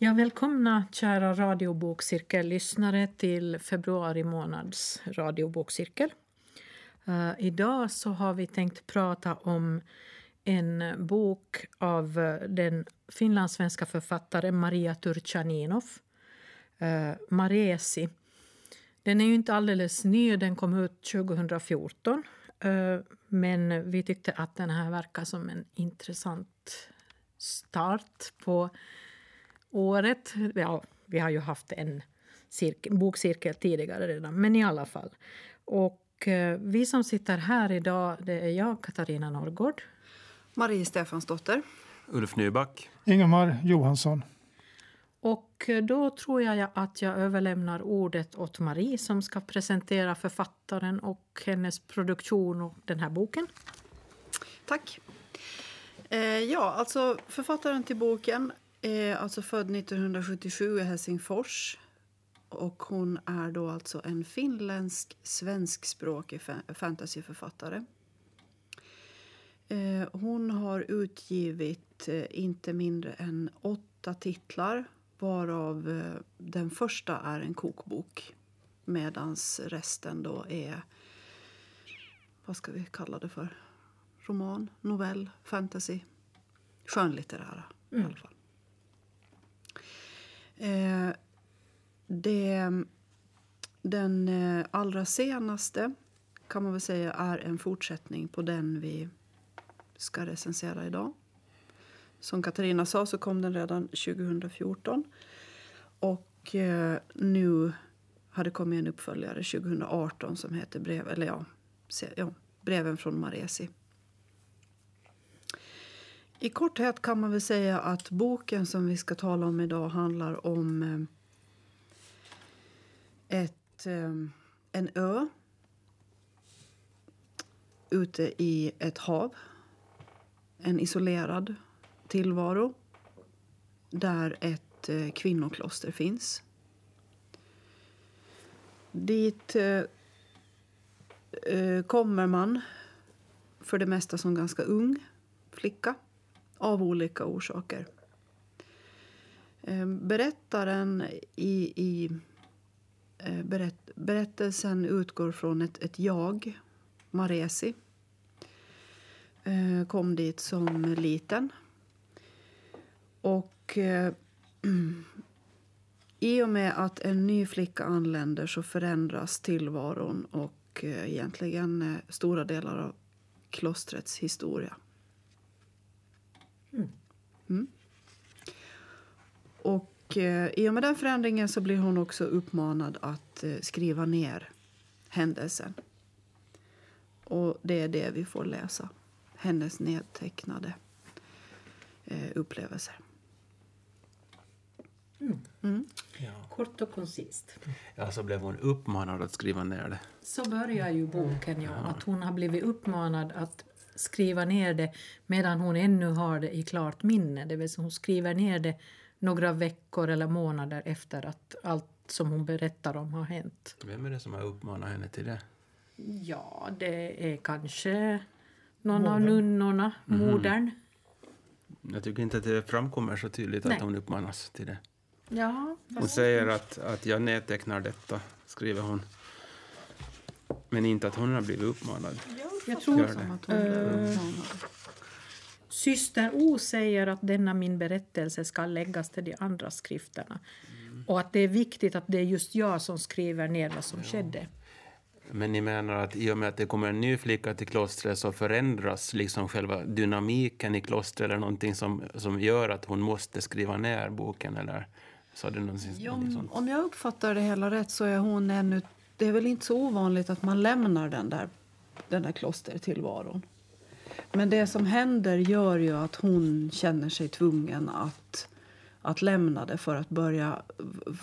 Ja, välkomna kära radiobokcirkellyssnare till februari månads radiobokcirkel. Uh, idag så har vi tänkt prata om en bok av den finlandssvenska författaren Maria Turchaninov, uh, Maresi. Den är ju inte alldeles ny, den kom ut 2014. Eh, men vi tyckte att den här verkar som en intressant start på året. Ja, vi har ju haft en cirkel, bokcirkel tidigare redan, men i alla fall. Och eh, vi som sitter här idag, det är jag, Katarina Norrgård. Marie Stefansdotter. Ulf Nyback. Ingemar Johansson. Och eh, då tror jag att jag överlämnar ordet åt Marie som ska presentera författaren och hennes produktion och den här boken. Tack. Eh, ja, alltså författaren till boken är alltså född 1977 i Helsingfors. Och hon är då alltså en finländsk svenskspråkig fantasyförfattare. Eh, hon har utgivit eh, inte mindre än åtta titlar varav eh, den första är en kokbok medan resten då är, vad ska vi kalla det för, roman, novell, fantasy, skönlitterära mm. i alla fall. Eh, det, den eh, allra senaste kan man väl säga är en fortsättning på den vi ska recensera idag. Som Katarina sa så kom den redan 2014. Och eh, nu har det kommit en uppföljare 2018 som heter Brev, eller ja, ja, Breven från Maresi. I korthet kan man väl säga att boken som vi ska tala om idag handlar om eh, ett, eh, en ö ute i ett hav. En isolerad tillvaro där ett eh, kvinnokloster finns. Dit kommer man för det mesta som ganska ung flicka av olika orsaker. Ehm, berättaren i, i eh, berätt, berättelsen utgår från ett, ett jag, Maresi. Eh, kom dit som liten. Och eh, i och med att en ny flicka anländer så förändras tillvaron och eh, egentligen eh, stora delar av klostrets historia. Mm. Och eh, i och med den förändringen så blir hon också uppmanad att eh, skriva ner händelsen. Och det är det vi får läsa. Hennes nedtecknade eh, upplevelser. Mm. Mm. Ja. Kort och koncist. Ja, så blev hon uppmanad att skriva ner det. Så börjar ju boken, ja. Att hon har blivit uppmanad att skriva ner det medan hon ännu har det i klart minne. Det vill säga hon skriver ner det några veckor eller månader efter att allt som hon berättar om har hänt. Vem är det som har uppmanat henne till det? Ja, det är kanske någon Modern. av nunnorna, mm. modern. Jag tycker inte att det framkommer så tydligt Nej. att hon uppmanas till det. Ja, hon säger att, att jag nedtecknar detta, skriver hon. Men inte att hon har blivit uppmanad. Ja. Jag tror som att hon uh, Syster O säger att denna min berättelse ska läggas till de andra skrifterna. Mm. Och att det är viktigt att det är just jag som skriver ner vad som ja. skedde. Men ni menar att i och med att det kommer en ny flicka till klostret så förändras liksom själva dynamiken i klostret eller någonting som, som gör att hon måste skriva ner boken? Eller sa du någonting, ja, någonting Om jag uppfattar det hela rätt så är hon ännu... Det är väl inte så ovanligt att man lämnar den där den där klostertillvaron. Men det som händer gör ju att hon känner sig tvungen att, att lämna det för att börja...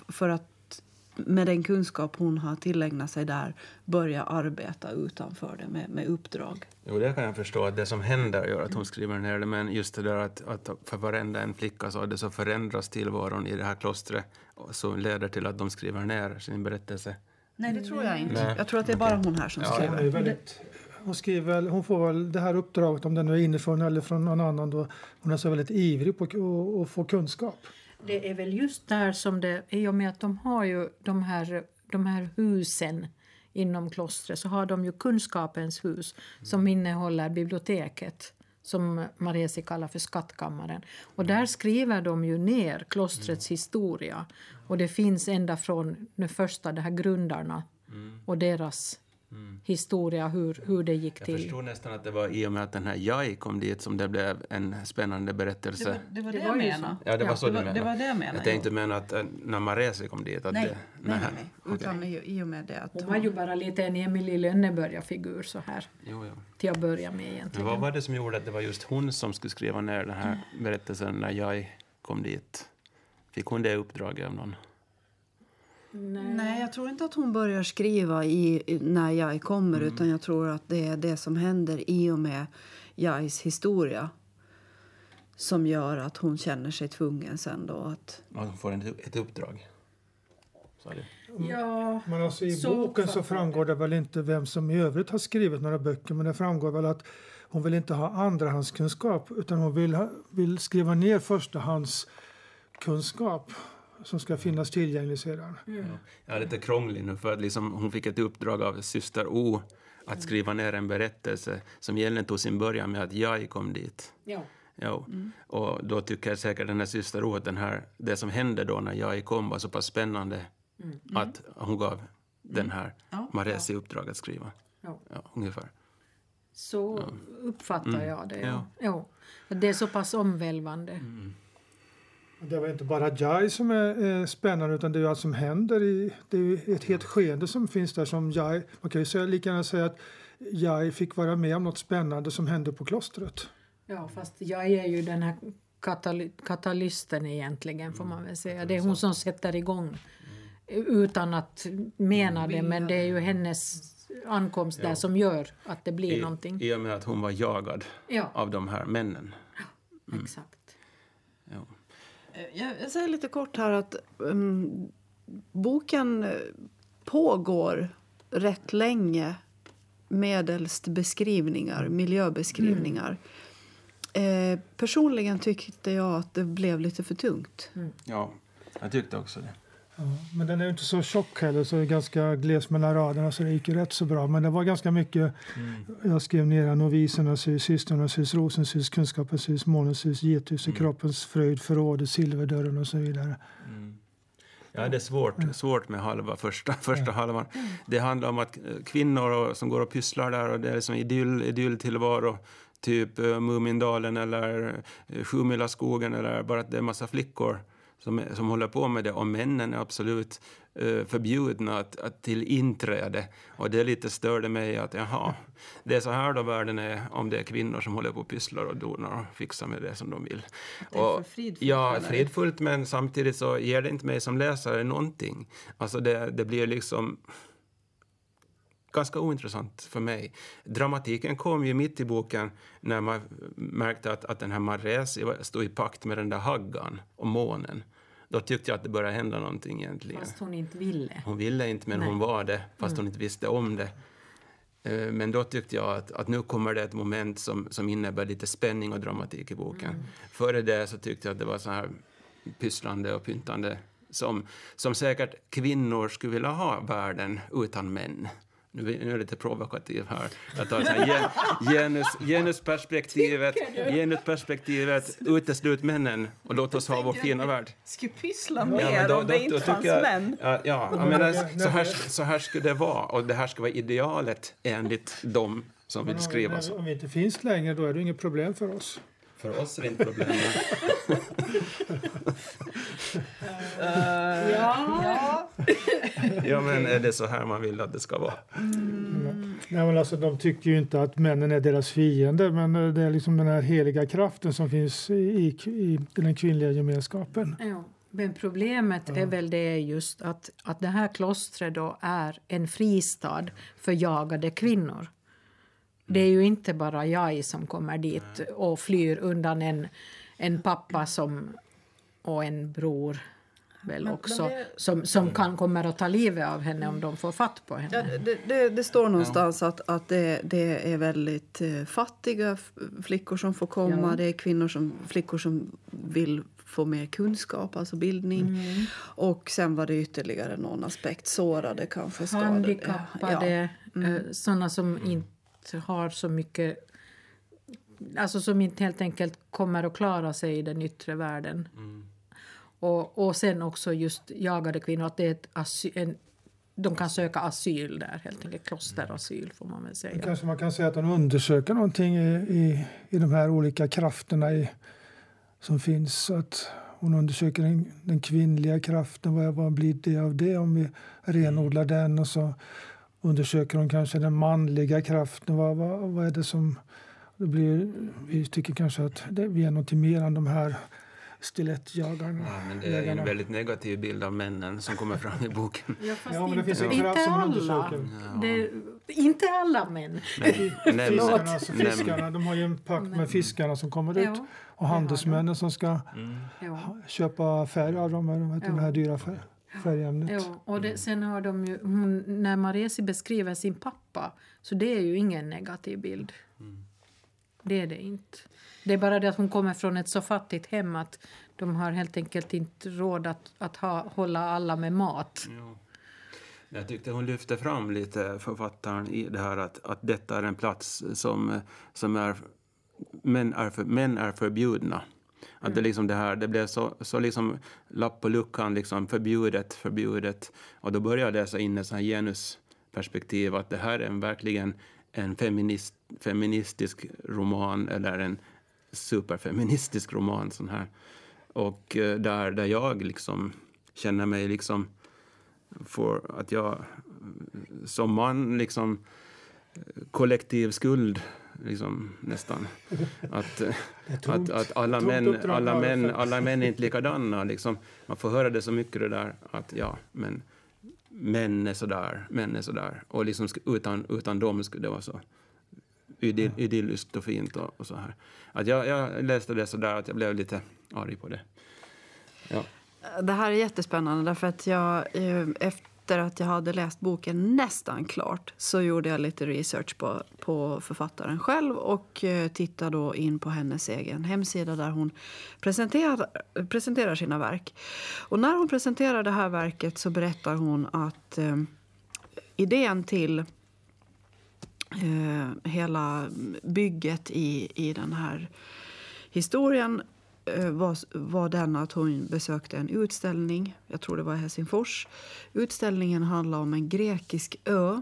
För att med den kunskap hon har tillägnat sig där börja arbeta utanför det med, med uppdrag. Jo, det kan jag förstå. Att det som händer gör att hon skriver ner det. Men just det där att, att för varenda en flicka så, det så förändras tillvaron i det här klostret som leder till att de skriver ner sin berättelse. Nej, det tror jag inte. Nej. Jag tror att det är bara hon här som ja, skriver. Hon, väldigt, hon, skriver, hon får väl det här uppdraget, om den är inifrån eller från någon annan. Då, hon är så väldigt ivrig på att få kunskap. Det är väl just där som det, i och med att de har ju de här, de här husen inom klostret så har de ju kunskapens hus som innehåller biblioteket som Maresi kallar för skattkammaren. Och där skriver de ju ner klostrets historia. Och det finns ända från den första, de här grundarna och deras historia, hur, hur det gick Jag till. förstod nästan att det var i och med att den här Jai kom dit som det blev en spännande Det berättelse. var det, var det, Det jag menade. Ja, det var så det du var, menade. det var det jag menade. Jag tänkte mena att eh, när Maresi kom dit att Nej, det... nej, nej, okej. Utan i, i och med det att Hon var ju bara lite en Emily Lönneberga-figur så här Jo, jo. till att börja med Men egentligen. vad var det som gjorde att det var just hon som skulle skriva ner den här berättelsen när Jai kom dit? Fick hon det uppdraget av någon? Nej, jag tror inte att hon börjar skriva i, när jag kommer utan jag tror att det är det som händer i och med Jais historia som gör att hon känner sig tvungen sen då att... Att hon får en, ett uppdrag? Du? Ja, Men alltså i Så boken så framgår det väl inte vem som i övrigt har skrivit några böcker men det framgår väl att hon vill inte ha andrahandskunskap utan hon vill, ha, vill skriva ner förstahandskunskap som ska finnas tillgänglig sedan. Jag är lite krånglig nu för att liksom hon fick ett uppdrag av syster O att skriva ner en berättelse som egentligen tog sin början med att jag kom dit. ja. Jo. Och då tycker säkert den här syster O att den här, det som hände då när jag kom var så pass spännande att hon gav den här Ja. Maresi i uppdrag att skriva. Ja. Ja, ungefär. Så uppfattar jag det. Ja. Ja. Ja. Det är så pass omvälvande. Det var inte bara Jai som är, är spännande utan det är allt som händer. I, det är ju ett helt skeende som finns där som Jai, man kan ju säga, lika gärna säga att Jai fick vara med om något spännande som hände på klostret. Ja, fast jag är ju den här katali- katalysten egentligen får man väl säga. Det är hon som sätter igång utan att mena det men det är ju hennes ankomst där som gör att det blir någonting. I, I och med att hon var jagad Ja, av de här männen. exakt. Eh, Jag, jag säger lite kort här att um, boken eh, pågår rätt länge medelst beskrivningar, miljöbeskrivningar. Eh, personligen tyckte jag att det blev lite för tungt. ja, jag tyckte också det. Ja, men den är ju inte så tjock heller så det är ganska gles mellan raderna så det gick ju rätt så bra. Men det var ganska mycket, jag skrev ner novisernas hus, systrarnas hus, rosens hus, kunskapens hus, månens hus, gethuset, kroppens fröjd, förrådet, silverdörren och så vidare. Ja, det är svårt, svårt med halva första, första halvan. Det handlar om att eh, kvinnor och, som går och pysslar där och det är liksom idyll, idylltillvaro. Typ uh, Mumindalen eller uh, Sjumilaskogen eller bara att det är massa flickor som, som håller på med det och männen är absolut eh, förbjudna att, att till inträde. Och det lite störde mig att jaha, det är så här då världen är om det är kvinnor som håller på och pysslar och donar och fixar med det som de vill. det är för Och- fridfullt, Ja, eller? fridfullt men samtidigt så ger det inte mig som läsare någonting. Alltså det, det blir liksom ganska ointressant för mig. Dramatiken kom ju mitt i boken när man märkte att, att den här Maresi var- stod i pakt med den där Haggan och månen. Då tyckte jag att det började hända någonting egentligen. Fast hon inte ville. Hon ville inte, men hon var det, fast hon inte visste om det. Eh, Men då tyckte jag att, att nu kommer det ett moment som, som innebär lite spänning och dramatik i boken. Före det så tyckte jag att det var så här pysslande och pyntande som, som säkert kvinnor skulle vilja ha världen utan män. Nu är jag lite provokativ här. Jag tar så här gen- genus, genusperspektivet, genusperspektivet, uteslut männen och låt oss ha vår fina värld. Skulle pyssla Ja, mer men då- om det inte fanns män. Ja, ja jag menar, så, här, så här skulle det vara och det här ska vara idealet enligt dem som vill skriva så. om vi inte finns längre då är det inget problem för oss. För oss är det inte problem. Ja, Ja, men är det så här man vill att det ska vara? Nej, men alltså, de tycker ju inte att männen är deras fiender men eh, det är liksom den här heliga kraften som finns i, i, i den kvinnliga gemenskapen. ja. Men problemet är väl det just att, att det här klostret då är en fristad för jagade kvinnor. Det är ju inte bara jag som kommer dit och flyr undan en, en pappa som, och en bror väl Men- också, men det- som, som kan kommer att ta livet av henne om de får fatt på Ja, henne. det, det, det står någonstans att, att det, det är väldigt eh, fattiga flickor som får komma. Ja. Det är kvinnor som, flickor som vill få mer kunskap, alltså bildning. Mm. Och sen var det ytterligare någon aspekt, sårade kanske, skadade. Handikappade, Ja. Mm. eh, sådana som inte har så mycket... Alltså som inte helt enkelt kommer att klara sig i den yttre världen. Mm. Och, och sen också just jagade kvinnor, att det är ett asyl, en, de kan söka asyl där, helt enkelt klosterasyl får man väl säga. Kanske man kan säga att de undersöker någonting i, i, i de här olika krafterna i, som finns. Så att hon undersöker den, den kvinnliga kraften, vad, vad blir det av det om vi renodlar den? Och så undersöker hon kanske den manliga kraften, vad, vad, vad är det som... Det blir, vi tycker kanske att det, vi är något mer än de här stilettjagarna. Ja, men det är jägarna. en väldigt negativ bild av männen som kommer fram i boken. Ja, fast Ja, men det inte, finns en inte som alla. undersöker. Det, inte alla män. Nej, nej. Fiskarna, alltså fiskarna, de har ju en pakt med fiskarna som kommer ut Ja, och handelsmännen som ska Mm. ja. köpa färg av dem, heter Ja. det här dyra färg, färgämnet. Ja, och det, sen har de ju, hon, när Maresi beskriver sin pappa, så det är ju ingen negativ bild. Det är det inte. Det är bara det att hon kommer från ett så fattigt hem att de har helt enkelt inte råd att, att ha, hålla alla med mat. Ja. Jag tyckte hon lyfte fram lite, författaren, i det här att, att detta är en plats som, som är, män, är för, män är förbjudna. Att det, liksom det, här, det blev så, så liksom lapp på luckan, liksom förbjudet, förbjudet. Och då började jag läsa in ett genusperspektiv, att det här är en, verkligen en feminist, feministisk roman eller en superfeministisk roman. Sån här. Och eh, där, där jag liksom känner mig liksom får att jag som man liksom eh, kollektiv skuld liksom nästan att, eh, att, att alla, Tomt män, alla, män, alla män är inte likadana liksom. man får höra det så mycket det där att ja men män är sådär, män är sådär och liksom utan, utan dem skulle det vara så idyll, idylliskt och fint och, och så här att jag, jag läste det så där att jag blev lite arg på det ja. Det här är jättespännande därför att jag eh, efter att jag hade läst boken nästan klart så gjorde jag lite research på, på författaren själv och eh, tittade då in på hennes egen hemsida där hon presenterar, presenterar sina verk. Och när hon presenterar det här verket så berättar hon att eh, idén till eh, hela bygget i, i den här historien eh, var, var den att hon besökte en utställning, jag tror det var i Helsingfors. Utställningen handlar om en grekisk ö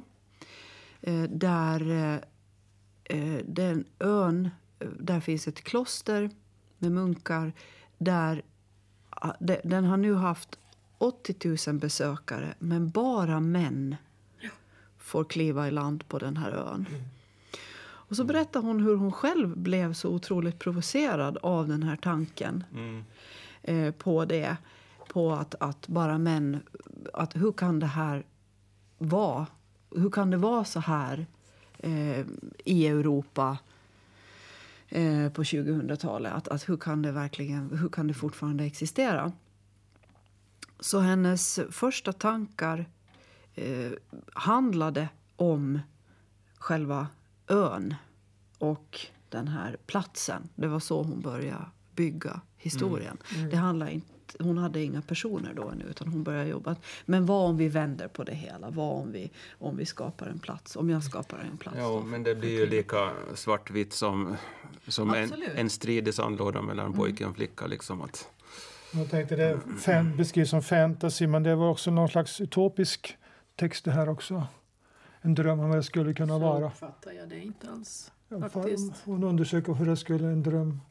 eh, där eh, den ön, där finns ett kloster med munkar där ah, den har nu haft 80 000 besökare men bara män får kliva i land på den här ön. Och så berättar hon hur hon själv blev så otroligt provocerad av den här tanken eh, på det. På att, att bara män... Att hur kan det här vara? Hur kan det vara så här eh, i Europa eh, på 2000-talet? Att, att hur, kan det verkligen, hur kan det fortfarande existera? Så hennes första tankar eh, handlade om själva ön och den här platsen. Det var så hon började bygga historien. Det handlar inte, hon hade inga personer då ännu, utan hon började jobba. Men vad om vi vänder på det hela? Vad om vi, om vi skapar en plats? Om jag skapar en plats? Ja, då men det blir ju lika svartvitt som, som en, en strid i sandlådan mellan en pojke och en flicka. Liksom att, Jag tänkte det fan, beskrivs som fantasy, men det var också någon slags utopisk text det här också. En dröm om vad det skulle kunna Så vara. uppfattar jag det inte alls. Faktiskt. Hon undersöker hur det skulle en dröm.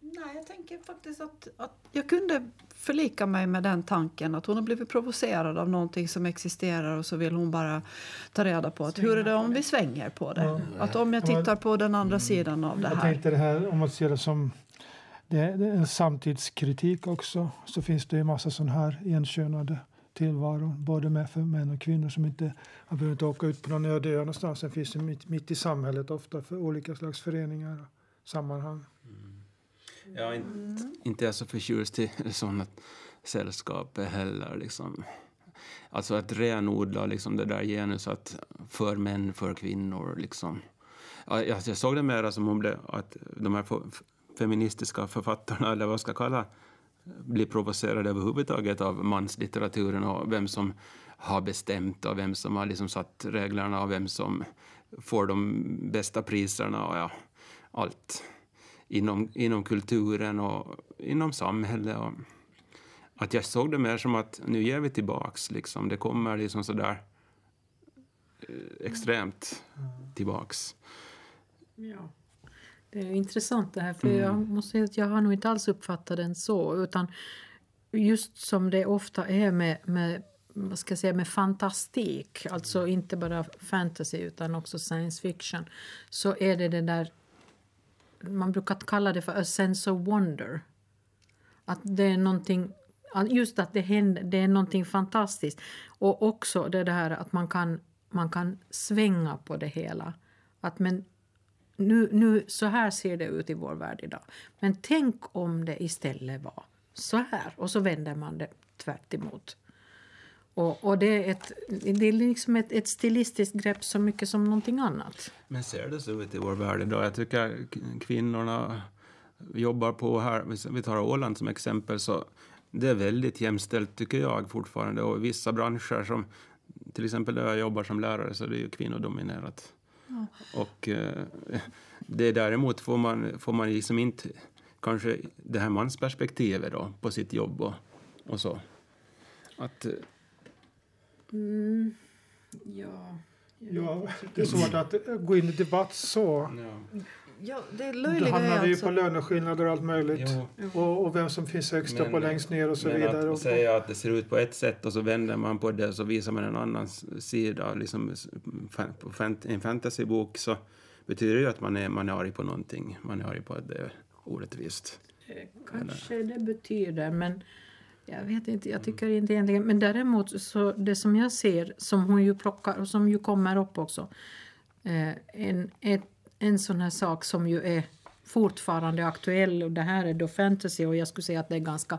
Nej, jag tänker faktiskt att, att jag kunde förlika mig med den tanken att hon har blivit provocerad av någonting som existerar och så vill hon bara ta reda på att hur är det om vi svänger på det? Ja. Att om jag tittar på den andra sidan av det Jag här. tänkte det här om man ser det som det är det är en samtidskritik också. Så finns det ju massa sån här enkönade tillvaro, både med för män och kvinnor som inte har behövt åka ut på någon öde ö någonstans. Sen finns mitt, mitt i samhället ofta för olika slags föreningar och sammanhang. jag är inte, inte är så förtjust i sådana sällskap heller. Liksom. Alltså att renodla liksom det där genuset för män, för kvinnor. Liksom. Ja, jag, jag såg det mer som om det, att de här feministiska författarna, eller vad ska jag kalla blir provocerade överhuvudtaget av manslitteraturen och vem som har bestämt och vem som har liksom satt reglerna och vem som får de bästa priserna och ja, allt inom, inom kulturen och inom samhället. Och att jag såg det mer som att nu ger vi tillbaks. Liksom. Det kommer liksom sådär eh, extremt tillbaks. Ja. Det är intressant det här, för mm. jag måste säga att jag har nog inte alls uppfattat den så, utan just som det ofta är med, med vad ska jag säga, med fantastik, alltså inte bara fantasy utan också science fiction, så är det det där, man brukar kalla det för a sense of wonder. Att det är någonting, just att det händer, det är någonting fantastiskt. Och också det där att man kan, man kan svänga på det hela. Att men nu, nu, så här ser det ut i vår värld idag. Men tänk om det istället var så här. Och så vänder man det tvärt emot. Och, och det är, ett, det är liksom ett, ett stilistiskt grepp så mycket som någonting annat. Men ser det så ut i vår värld idag? Jag tycker kvinnorna jobbar på här, vi tar Åland som exempel, så det är väldigt jämställt tycker jag fortfarande. Och vissa branscher som till exempel där jag jobbar som lärare så det är ju kvinnodominerat. Och eh, det däremot får man, får man liksom inte kanske det här mansperspektivet då på sitt jobb och, och så. Att, eh, mm, ja. Ja, det är svårt att gå in i debatt så. Ja. Ja, det löjliga hamnar vi alltså... på löneskillnader och allt möjligt. Och, och, vem som finns högst upp och längst ner och så men vidare. att säga att det ser ut på ett sätt och så vänder man på det och så visar man en annan sida, liksom en fantasybok så betyder det ju att man är, man är arg på någonting. Man är arg på att det är orättvist. Eh, kanske Eller? det betyder, men jag vet inte, jag tycker inte egentligen. Men däremot så det som jag ser, som hon ju plockar och som ju kommer upp också. Eh, en, ett en sån här sak som ju är fortfarande aktuell. Och det här är då fantasy och jag skulle säga att det är ganska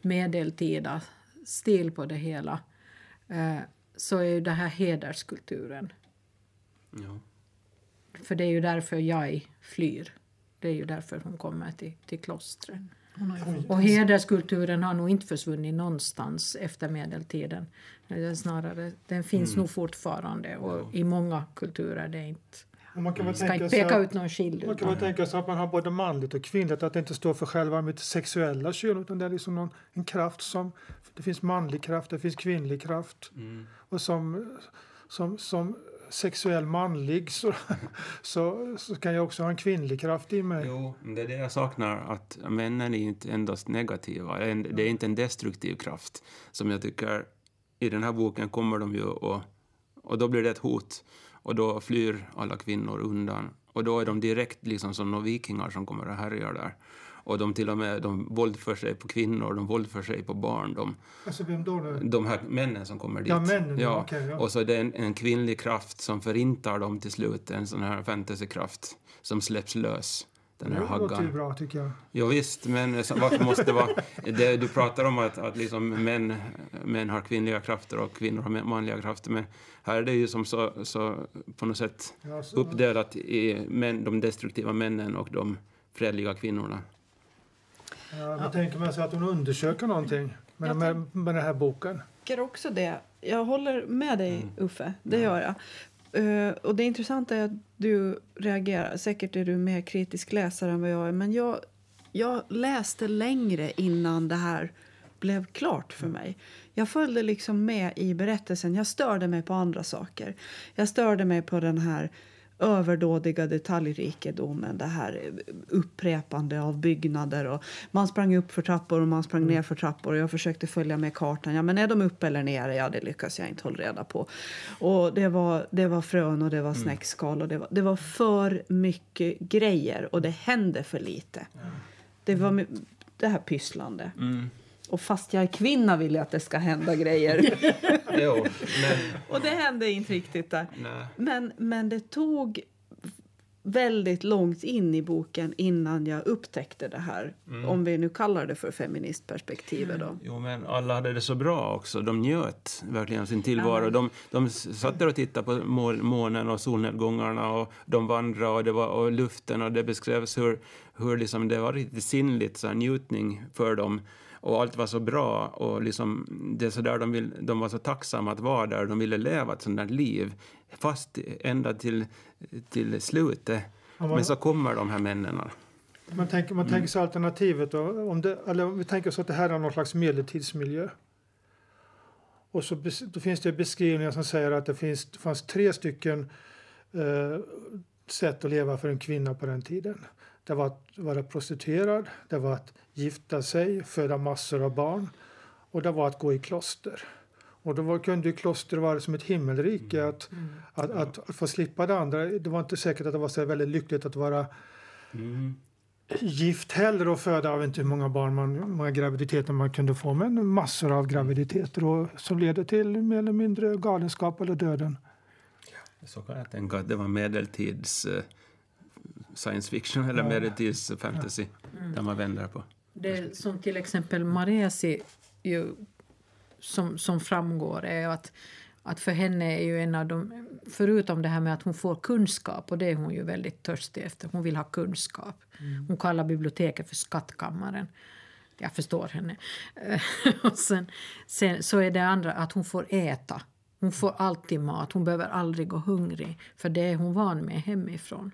medeltida stil på det hela. Eh, så är ju det här hederskulturen. Ja. För det är ju därför jag flyr. Det är ju därför hon kommer till, till klostret. Och hederskulturen har nog inte försvunnit någonstans efter medeltiden. Snarare, den finns mm. nog fortfarande och ja. i många kulturer det är inte man kan väl ska inte peka ut någon skild. Man kan väl tänka sig att man har både manligt och kvinnligt, att det inte står för själva mitt sexuella kön utan det är liksom någon, en kraft som, det finns manlig kraft, det finns kvinnlig kraft. Mm. Och som, som, som sexuell manlig så, så, så, kan jag också ha en kvinnlig kraft i mig. Jo, det är det jag saknar, att männen är inte endast negativa. Det är inte en destruktiv kraft som jag tycker, i den här boken kommer de ju och, och då blir det ett hot. Och då flyr alla kvinnor undan. Och då är de direkt liksom som några vikingar som kommer och härjar där. Och de till och med de våldför sig på kvinnor, de våldför sig på barn. De, alltså vem då? då? De här männen som kommer dit. Ja, männen. Ja. Okay, ja. Och så är det en, en kvinnlig kraft som förintar dem till slut, en sån här fantasykraft som släpps lös den här haggan. Det låter ju bra tycker jag. Jo, visst, men varför måste det vara... Det, du pratar om att, att liksom män, män har kvinnliga krafter och kvinnor har manliga krafter. Men här är det ju som så, så på något sätt ja, så, uppdelat i män, de destruktiva männen och de fredliga kvinnorna. Ja, jag ja. tänker mig att hon undersöker någonting med, med, med den här boken. Jag också det. Jag håller med dig, mm. Uffe. Det gör jag. Uh, och det intressanta är att du reagerar. Säkert är du mer kritisk läsare än vad jag är. Men jag, jag läste längre innan det här blev klart för mig. Jag följde liksom med i berättelsen. Jag störde mig på andra saker. Jag störde mig på den här överdådiga detaljrikedomen, det här upprepande av byggnader. Och man sprang upp för trappor och man sprang mm. ner för trappor och jag försökte följa med kartan. Ja, men är de uppe eller nere? Ja, det lyckas jag inte hålla reda på. Och det var, det var frön och det var mm. snäckskal och det var, det var för mycket grejer och det hände för lite. Mm. Det var det här pysslande. Mm. Och fast jag är kvinna vill jag att det ska hända grejer. jo, men... Och det hände inte riktigt där. Men, men det tog väldigt långt in i boken innan jag upptäckte det här. Om vi nu kallar det för feministperspektivet då. Jo, men alla hade det så bra också. De njöt verkligen av sin tillvaro. De, de satt där och tittade på månen och solnedgångarna och de vandrade och, det var, och luften och det beskrevs hur, hur liksom det var riktigt sinnligt så här, njutning för dem. Och allt var så bra och liksom, det är så där de, vill, de var så tacksamma att vara där. De ville leva ett sånt där liv, fast ända till, till slutet. man- Men så kommer de här männen. Man tänker, man tänker sig alternativet då, om det, eller om vi tänker oss att det här är någon slags medeltidsmiljö. Och så då finns det beskrivningar som säger att det finns, det fanns tre stycken eh, sätt att leva för en kvinna på den tiden. Det var att vara prostituerad, det var att gifta sig, föda massor av barn och det var att gå i kloster. Och då var, kunde ju kloster vara som ett himmelrike, att, att, att, att få slippa det andra. Det var inte säkert att det var så väldigt lyckligt att vara gift heller och föda, jag vet inte hur många barn man, många graviditeter man kunde få, men massor av graviditeter och, som leder till mer eller mindre galenskap eller döden. Så kan jag tänka att det var medeltids eh, science fiction eller medeltids fantasy där man vänder på. Det som till exempel Maresi ju, som, som framgår är att, att för henne är ju en av de... Förutom det här med att hon får kunskap, och det är hon ju väldigt törstig efter. Hon vill ha kunskap. Hon kallar biblioteket för skattkammaren. Jag förstår henne. och sen, sen så är det andra att hon får äta. Hon får alltid mat. Hon behöver aldrig gå hungrig. För det är hon van med hemifrån.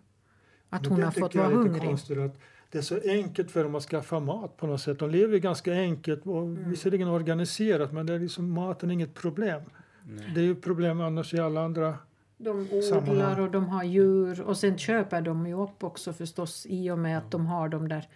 Att Men hon har fått vara hungrig. konstigt att det är så enkelt för dem att skaffa mat på något sätt. De lever ganska enkelt och Mm. visserligen organiserat men det är liksom, maten är inget problem. Det är ju problem annars i alla andra De odlar sammanhang. och de har djur och sen köper de ju upp också förstås i och med att de har de där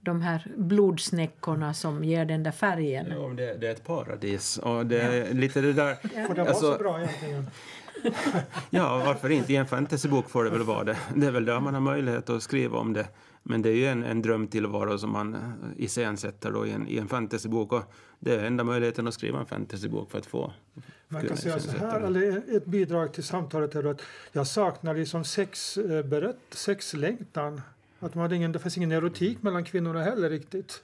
de här blodsnäckorna som ger den där färgen. Ja, det, det är ett paradis. Och det är lite det där... Får det vara Alltså- så bra egentligen? Ja, varför inte? I en fantasybok får det väl vara det. Det är väl där man har möjlighet att skriva om det. Men det är ju en, en drömtillvaro som man eh, iscensätter då i en, i en fantasybok. Och det är enda möjligheten att skriva en fantasybok för att få Man kan säga så här, det. eller ett bidrag till samtalet är att jag saknar liksom sex, eh, berätt, sexlängtan. Att man hade ingen, det finns ingen erotik mellan kvinnorna heller riktigt.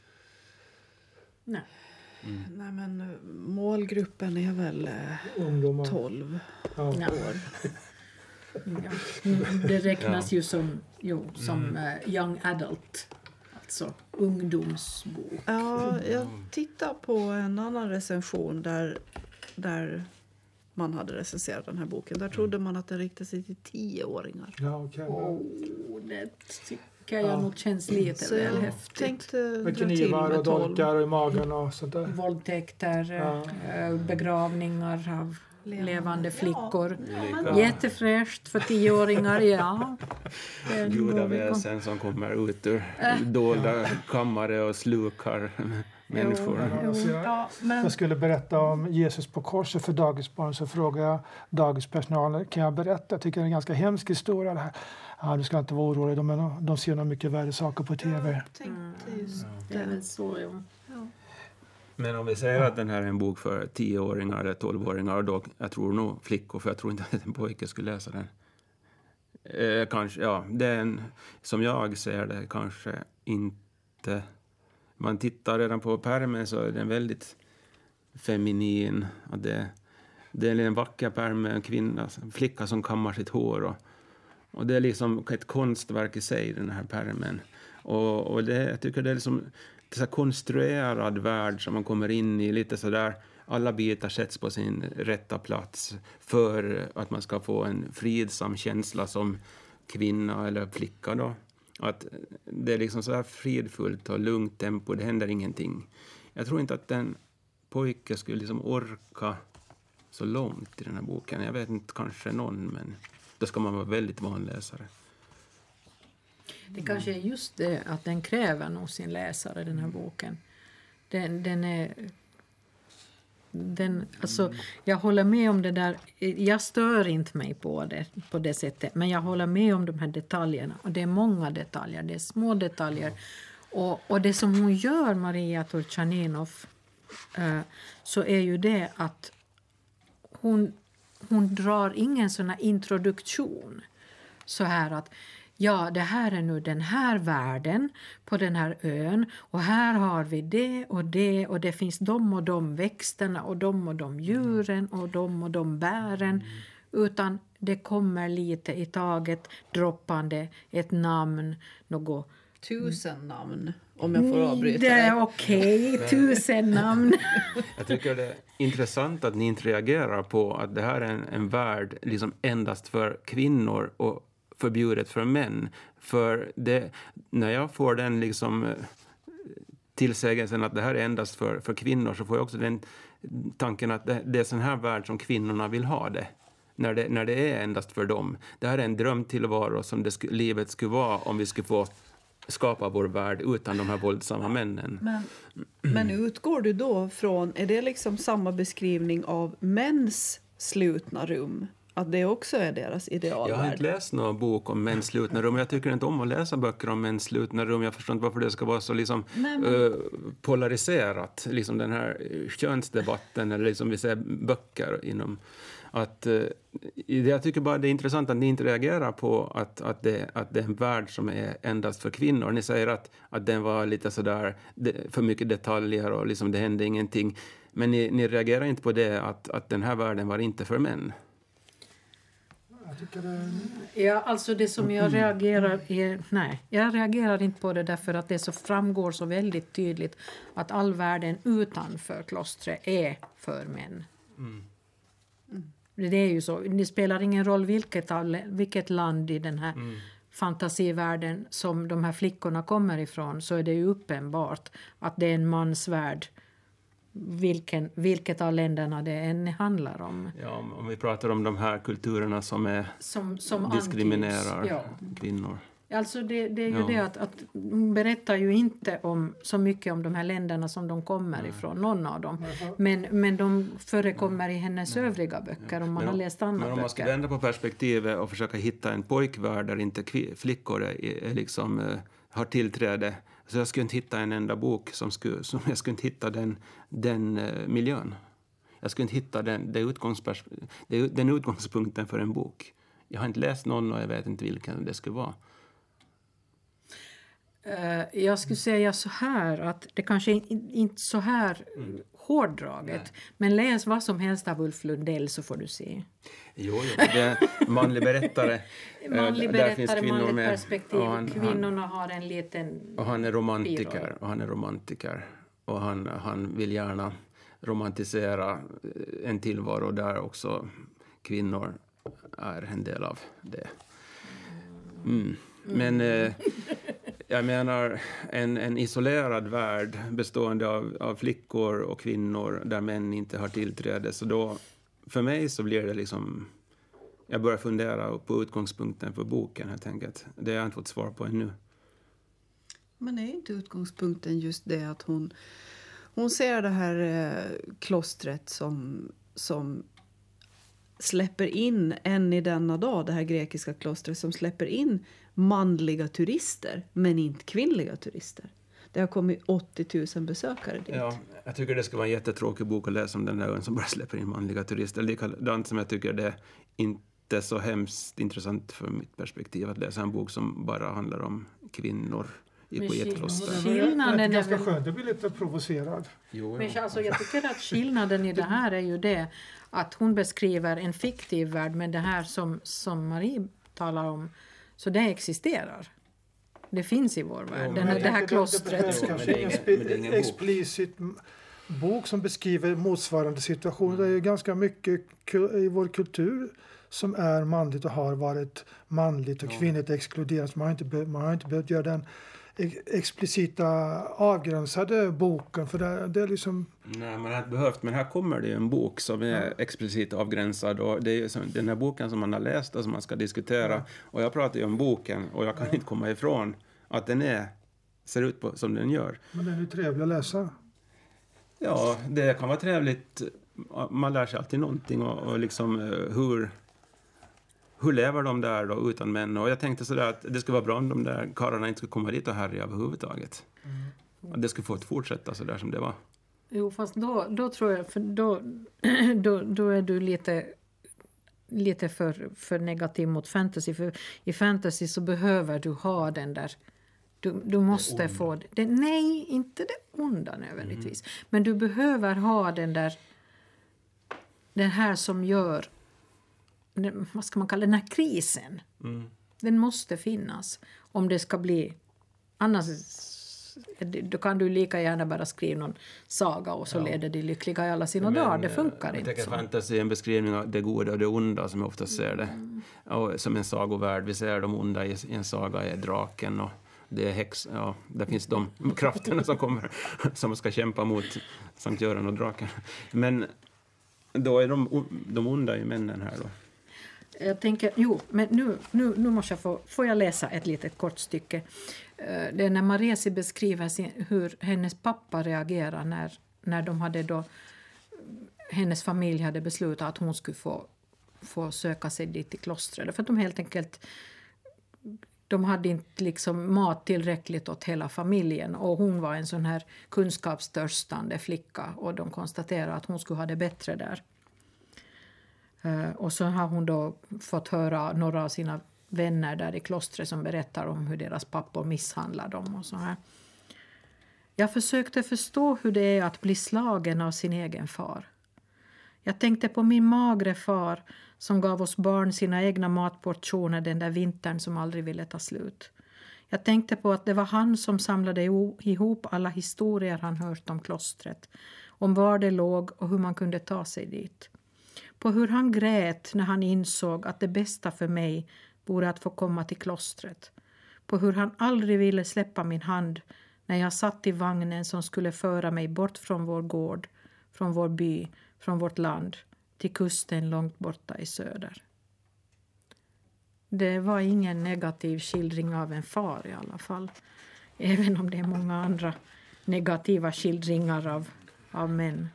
Nej. Nej, men eh, målgruppen är väl eh, Ungdomar. 12 Ja. Ja. Mm, Det räknas ju som, jo, som eh, young adult. Alltså ungdomsbok. Ja, jag tittar på en annan recension där, där man hade recenserat den här boken. Där trodde man att den riktade sig till tioåringar. Ja, okej. Oh, det tycker jag Ja. nog känns lite Så väl jag häftigt. tänkte Med knivar och 12. dolkar i magen och sånt där. Våldtäkter, Ja. eh, begravningar av levande flickor. Olika Jättefräscht för tioåringar, ja. Det är gudaväsen som kommer ut ur dolda kammare och slukar människor. Alltså, jag, jag skulle berätta om Jesus på korset för dagisbarn så frågade jag dagispersonalen kan jag berätta? Jag tycker det är en ganska hemsk historia det här. Ja, du ska inte vara orolig, de, de ser nog mycket värre saker på tv. tänkte just Det är väl så, ja. Men om vi säger att den här är en bok för 10-åringar eller 12-åringar, då, jag tror nog flickor, för jag tror inte att en pojke skulle läsa den. Eh, kanske, ja, den, som jag ser det, kanske inte... Man tittar redan på pärmen så är den väldigt feminin. Och det, det är en vacker pärm med en kvinna, en flicka som kammar sitt hår. Och, och det är liksom ett konstverk i sig, den här pärmen. Och, och det, jag tycker det är liksom så här konstruerad värld som man kommer in i. lite så där Alla bitar sätts på sin rätta plats för att man ska få en fridsam känsla som kvinna eller flicka. Då. Att det är liksom så här fridfullt och lugnt tempo, det händer ingenting. Jag tror inte att en pojke skulle liksom orka så långt i den här boken. Jag vet inte, kanske någon, men då ska man vara väldigt van läsare. Det kanske är just det att den kräver nog sin läsare, den här boken. Den, den är... Den, alltså, jag håller med om det där. Jag stör inte mig på det på det sättet, men jag håller med om de här detaljerna. Och Det är många detaljer, det är små detaljer. Och, och det som hon gör, Maria Turchaninov, eh, så är ju det att hon, hon drar ingen sån här introduktion. Så här att ja, det här är nu den här världen på den här ön och här har vi det och det och det finns de och de växterna och de och de djuren och de och de bären. Utan det kommer lite i taget droppande ett namn, något Tusen namn, om jag får avbryta det är okej, tusen namn. Jag tycker det är intressant att ni inte reagerar på att det här är en, en värld liksom endast för kvinnor och förbjudet för män. För det, när jag får den liksom eh, tillsägelsen att det här är endast för, för kvinnor så får jag också den tanken att det, det är sån här värld som kvinnorna vill ha det. När det, när det är endast för dem. Det här är en drömtillvaro som det livet skulle vara om vi skulle få skapa vår värld utan de här våldsamma männen. Men, men utgår du då från, är det liksom samma beskrivning av mäns slutna rum? Att det också är deras Jag har idealvärld? inte läst någon bok om mäns slutna rum. Jag tycker inte om att läsa böcker om mäns slutna rum. Jag förstår inte varför det ska vara så liksom, Nej, men- eh, polariserat. Liksom den här könsdebatten, eller liksom vi säger böcker inom... Att, det- jag tycker bara det är intressant att ni inte reagerar på att, att, det, att det är en värld som är endast för kvinnor. Ni säger att, att den var lite sådär, för mycket detaljer och liksom det hände ingenting. Men ni, ni reagerar inte på det att, att den här världen var inte för män. Jag tycker det, Ja, alltså det som jag reagerar är, nej, jag reagerar inte på det därför att det så framgår så väldigt tydligt att all världen utanför klostret är för män. Det är ju så. Det spelar ingen roll vilket, vilket land i den här fantasivärlden som de här flickorna kommer ifrån så är det ju uppenbart att det är en mansvärld vilken, vilket av länderna det än handlar om. Ja, om om vi pratar om de här kulturerna som är Som, som diskriminerar antyds. Ja. kvinnor. Alltså det, det är ju Ja. det att, att hon berättar ju inte om, så mycket om de här länderna som de kommer ifrån, någon av dem. Men, men de förekommer i hennes övriga böcker om man Men har om- läst andra Men om man ska böcker. vända på perspektivet och försöka hitta en pojkvärld där inte flickor är, är liksom, eh, har tillträde. Så jag skulle inte hitta en enda bok som skulle, som jag skulle inte hitta den, den eh, miljön. Jag skulle inte hitta den, är den utgångspunkten för en bok. Jag har inte läst någon och jag vet inte vilken det skulle vara. Eh, Jag skulle säga så här att det kanske in- inte så här Mm. Hårdraget. Men läs vad som helst av Ulf Lundell så får du se. Jo, jo. Det är manlig berättare. Eh, Manlig berättare, kvinnor manligt med. perspektiv. Och han- han- Kvinnorna har en liten... Och han är romantiker. Och han är romantiker. Och han, han vill gärna romantisera eh, en tillvaro där också kvinnor är en del av det. Mm. Men eh, jag menar, en, en isolerad värld bestående av, av flickor och kvinnor där män inte har tillträde. Så då, för mig så blir det liksom... Jag börjar fundera på utgångspunkten för boken helt enkelt. Det har jag inte fått svar på ännu. Men är inte utgångspunkten just det att hon, hon ser det här eh, klostret som, som släpper in, än i denna dag, det här grekiska klostret som släpper in manliga turister, men inte kvinnliga turister. Det har kommit 80 000 besökare dit. Ja, jag tycker det ska vara en jättetråkig bok att läsa om den där ön som bara släpper in manliga turister. Likadant som jag tycker det är inte så hemskt intressant för mitt perspektiv att läsa en bok som bara handlar om kvinnor på skill- Skillnaden det är ganska väl- skönt. Jag blir lite provocerad. Jo, Men ja. alltså, jag tycker att skillnaden i det här är ju det att hon beskriver en fiktiv värld men det här som, som Marie talar om, så det existerar. Det finns i vår värld, den, Men det här klostret. Det Jo, men det är ingen men det explicit bok som beskriver motsvarande situation. Det är ju ganska mycket i vår kultur som är manligt och har varit manligt och kvinnligt exkluderat. Man har inte, be- man har inte behövt göra den explicita avgränsade boken för det, det är liksom Nej, man har inte behövt, men här kommer det ju en bok som är explicit avgränsad och det är ju den här boken som man har läst och som man ska diskutera. Och jag pratar ju om boken och jag kan inte komma ifrån att den är, ser ut på, som den gör. men den är ju trevlig att läsa. Ja, det kan vara trevligt. Man lär sig alltid någonting och, och liksom eh, hur, hur lever de där då utan män? Och jag tänkte sådär att det skulle vara bra om de där karlarna inte skulle komma dit och härja överhuvudtaget. Att det skulle få fortsätta sådär som det var. Jo, fast då, då tror jag, för då, då, då är du lite lite för, för negativ mot fantasy. För I fantasy så behöver du ha den där... Du, du måste få... Det, nej, inte det onda nödvändigtvis. Mm. Men du behöver ha den där... Den här som gör... Vad ska man kalla den här krisen. Mm. Den måste finnas om det ska bli... Annars då kan du lika gärna bara skriva någon saga och så ja. leder de lyckliga i alla sina Men, dagar. Det funkar inte så. Fantasy är en beskrivning av det goda och det onda som jag ofta ser det. Mm. Och som en sagovärld. Vi ser de onda i en saga är draken och det är häx, ja, där finns de krafterna som kommer som ska kämpa mot Sankt Göran och draken. Men då är de, de onda ju männen här då. Jag tänker, jo, men nu, nu, nu måste jag få, får jag läsa ett litet kort stycke. Eh, det är när Maresi beskriver sin, hur hennes pappa reagerar när, när de hade då, hennes familj hade beslutat att hon skulle få, få söka sig dit till klostret. För att de helt enkelt de hade inte liksom mat tillräckligt åt hela familjen och hon var en sån här kunskapstörstande flicka och de konstaterade att hon skulle ha det bättre där. Eh, och så har hon då fått höra några av sina vänner där i klostret som berättar om hur deras pappor misshandlar dem och så här. Jag försökte förstå hur det är att bli slagen av sin egen far. Jag tänkte på min magre far som gav oss barn sina egna matportioner den där vintern som aldrig ville ta slut. Jag tänkte på att det var han som samlade ihop alla historier han hört om klostret, om var det låg och hur man kunde ta sig dit. På hur han grät när han insåg att det bästa för mig vore att få komma till klostret. På hur han aldrig ville släppa min hand när jag satt i vagnen som skulle föra mig bort från vår gård, från vår by, från vårt land till kusten långt borta i söder. Det var ingen negativ skildring av en far i alla fall. Även om det är många andra negativa skildringar av, av män.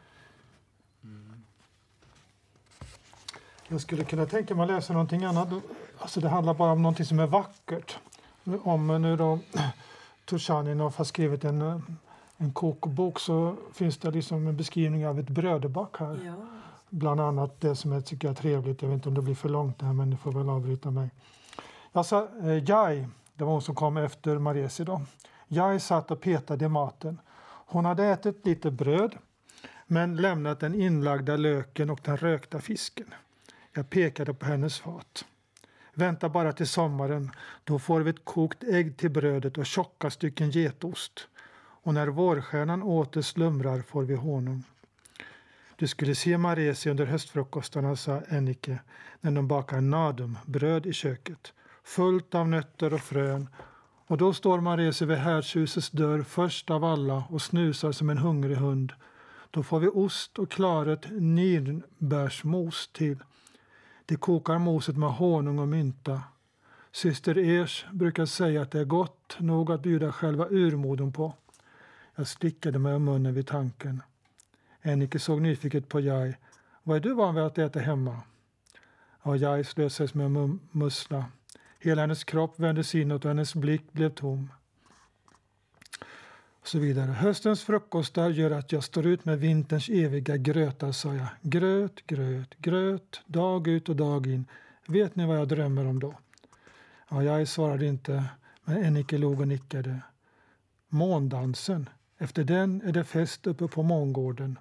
Jag skulle kunna tänka mig att läsa någonting annat. Alltså det handlar bara om någonting som är vackert. Om nu då Turchaninov har skrivit en, en kokbok så finns det liksom en beskrivning av ett bröderback här. Ja. Bland annat det som jag tycker är trevligt. Jag vet inte om det blir för långt här men ni får väl avbryta mig. Alltså, eh, Jai, det var hon som kom efter Maresi då. Jai satt och petade i maten. Hon hade ätit lite bröd men lämnat den inlagda löken och den rökta fisken. Jag pekade på hennes fat. Vänta bara till sommaren, då får vi ett kokt ägg till brödet och tjocka stycken getost. Och när vårstjärnan åter slumrar får vi honung. Du skulle se Maresi under höstfrukostarna, sa Ennike, när de bakar nadum, bröd i köket, fullt av nötter och frön. Och då står Maresi vid härdshusets dörr först av alla och snusar som en hungrig hund. Då får vi ost och klaret nirnbärsmos till. De kokar moset med honung och mynta. Syster Ers brukar säga att det är gott nog att bjuda själva urmodern på. Jag stickade mig om munnen vid tanken. Ennike såg nyfiket på Jai. Vad är du van vid att äta hemma? Ja, Jai slösades med en mussla. Hela hennes kropp vändes inåt och hennes blick blev tom så vidare. Höstens frukostar gör att jag står ut med vinterns eviga grötar, sa jag. Gröt, gröt, gröt, dag ut och dag in. Vet ni vad jag drömmer om då? Ja, jag svarade inte, men Ennike log och nickade. Måndansen. Efter den är det fest uppe på mångården.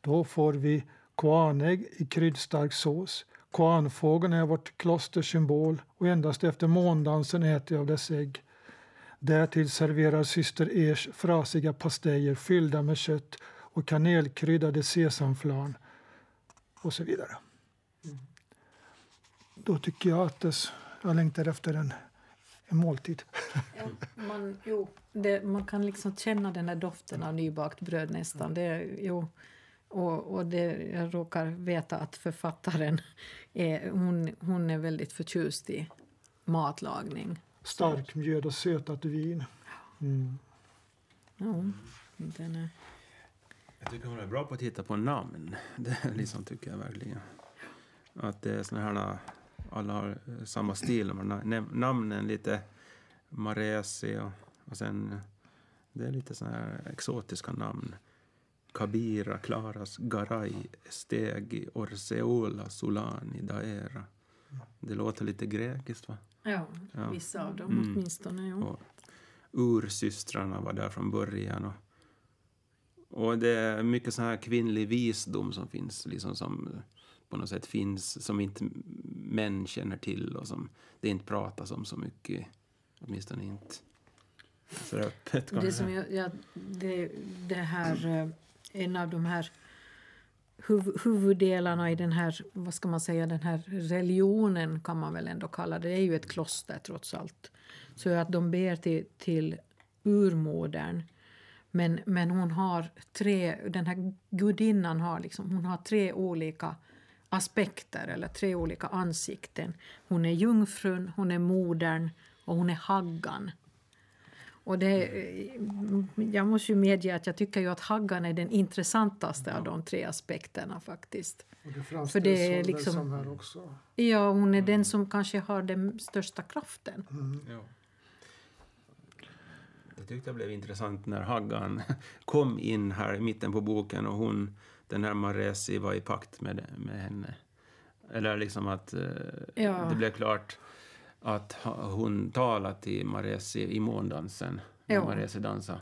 Då får vi koanägg i kryddstark sås. Koanfågeln är vårt klosters symbol och endast efter måndansen äter jag dess ägg. Därtill serverar syster Ers frasiga pastejer fyllda med kött och kanelkryddade sesamflarn och så vidare. Mm. Då tycker jag att det, jag längtar efter en, en måltid. Ja, man, jo, det, man kan liksom känna den där doften av nybakt bröd nästan. Det, jo, och, och det, jag råkar veta att författaren är, hon, hon är väldigt förtjust i matlagning. Stark mjöd och sötat vin. Mm. Ja, den är... Jag tycker hon är bra på att hitta på namn. Det liksom tycker jag verkligen. Att det är såna här, alla har samma stil. Namnen lite Maresi och, och sen det är lite såna här exotiska namn. Kabira, Klaras, Garay, Stegi, Orseola, Solani, Daera. Det låter lite grekiskt, va? Ja, Ja. vissa av dem Mm. åtminstone. Ja. Och ursystrarna var där från början. Och, och det är mycket sån här kvinnlig visdom som finns, liksom som på något sätt finns, som inte män känner till och som det inte pratas om så mycket, åtminstone inte så öppet. Det som jag, jag, det, det här, eh, en av de här huv, huvuddelarna i den här, vad ska man säga, den här religionen kan man väl ändå kalla det, det är ju ett kloster trots allt. Så att de ber till, till urmodern. Men, men hon har tre, den här gudinnan har liksom, hon har tre olika aspekter eller tre olika ansikten. Hon är jungfrun, hon är modern och hon är haggan. Och det, jag måste ju medge att jag tycker ju att Haggan är den intressantaste av de tre aspekterna faktiskt. Och det För det är som- liksom- som här också. Ja, hon är den som kanske har den största kraften. Ja. Det tyckte jag blev intressant när Haggan kom in här i mitten på boken och hon, den här Maresi, var i pakt med, med henne. Eller liksom att eh, Ja. det blev klart att hon talade till Maresi i måndansen, när Ja. Maresi dansade.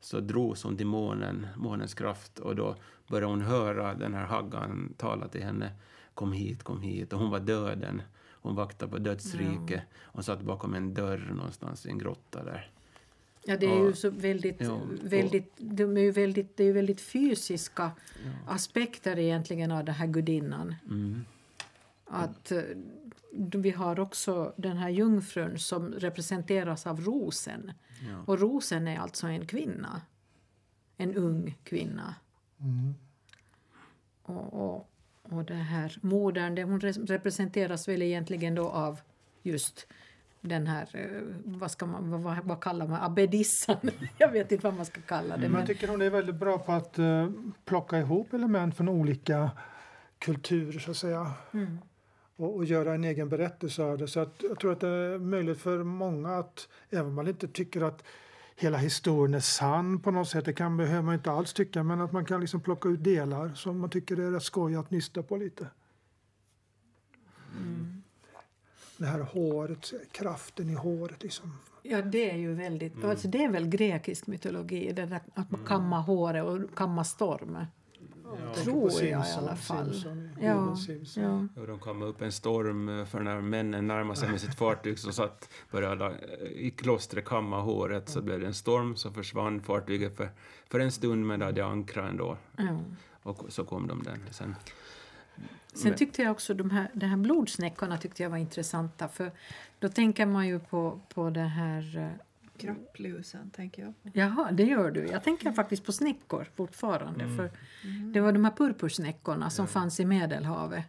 Så drogs hon till månen, månens kraft och då började hon höra den här Haggan tala till henne. Kom hit, kom hit. Och hon var döden. Hon vaktade på dödsrike. Hon satt bakom en dörr någonstans i en grotta där. Ja, det är ju Ja. så väldigt, Ja, och- väldigt, de är ju väldigt, det är ju väldigt fysiska aspekter egentligen av den här gudinnan. Mm. Att eh, vi har också den här jungfrun som representeras av rosen. Ja. Och rosen är alltså en kvinna. En ung kvinna. Mm. Och, och, och det här modern, det, hon re- representeras väl egentligen då av just den här, eh, vad, ska man, vad- vad, kallar man, abbedissan? Jag vet inte vad man ska kalla det. Men Men, jag tycker hon är väldigt bra på att eh, plocka ihop element från olika kulturer så att säga. mm, Och, och göra en egen berättelse av det. Så att jag tror att det är möjligt för många att, även om man inte tycker att hela historien är sann på något sätt, det kan behöver man inte alls tycka, men att man kan liksom plocka ut delar som man tycker är rätt skoj att nysta på lite. mm. Det här håret, kraften i håret liksom. Ja, det är ju väldigt, alltså det är väl grekisk mytologi, det där att man kammar håret och kammar storm. Tänker Tror jag i Simpson, alla fall. Simpson, Ja, Simpson. ja. Och de kom upp en storm eh, för när männen närmade sig med sitt fartyg så satt, började eh, i klostret kamma håret så blev det en storm så försvann fartyget för, för en stund men det hade ankrat ändå. ja. Och så kom de där sen. Sen tyckte jag också de här, de här blodsnäckorna tyckte jag var intressanta för då tänker man ju på, på det här Krapplusen, tänker jag. Jaha, det gör du. Jag tänker faktiskt på snäckor fortfarande. För Det var de här purpursnäckorna som fanns i Medelhavet.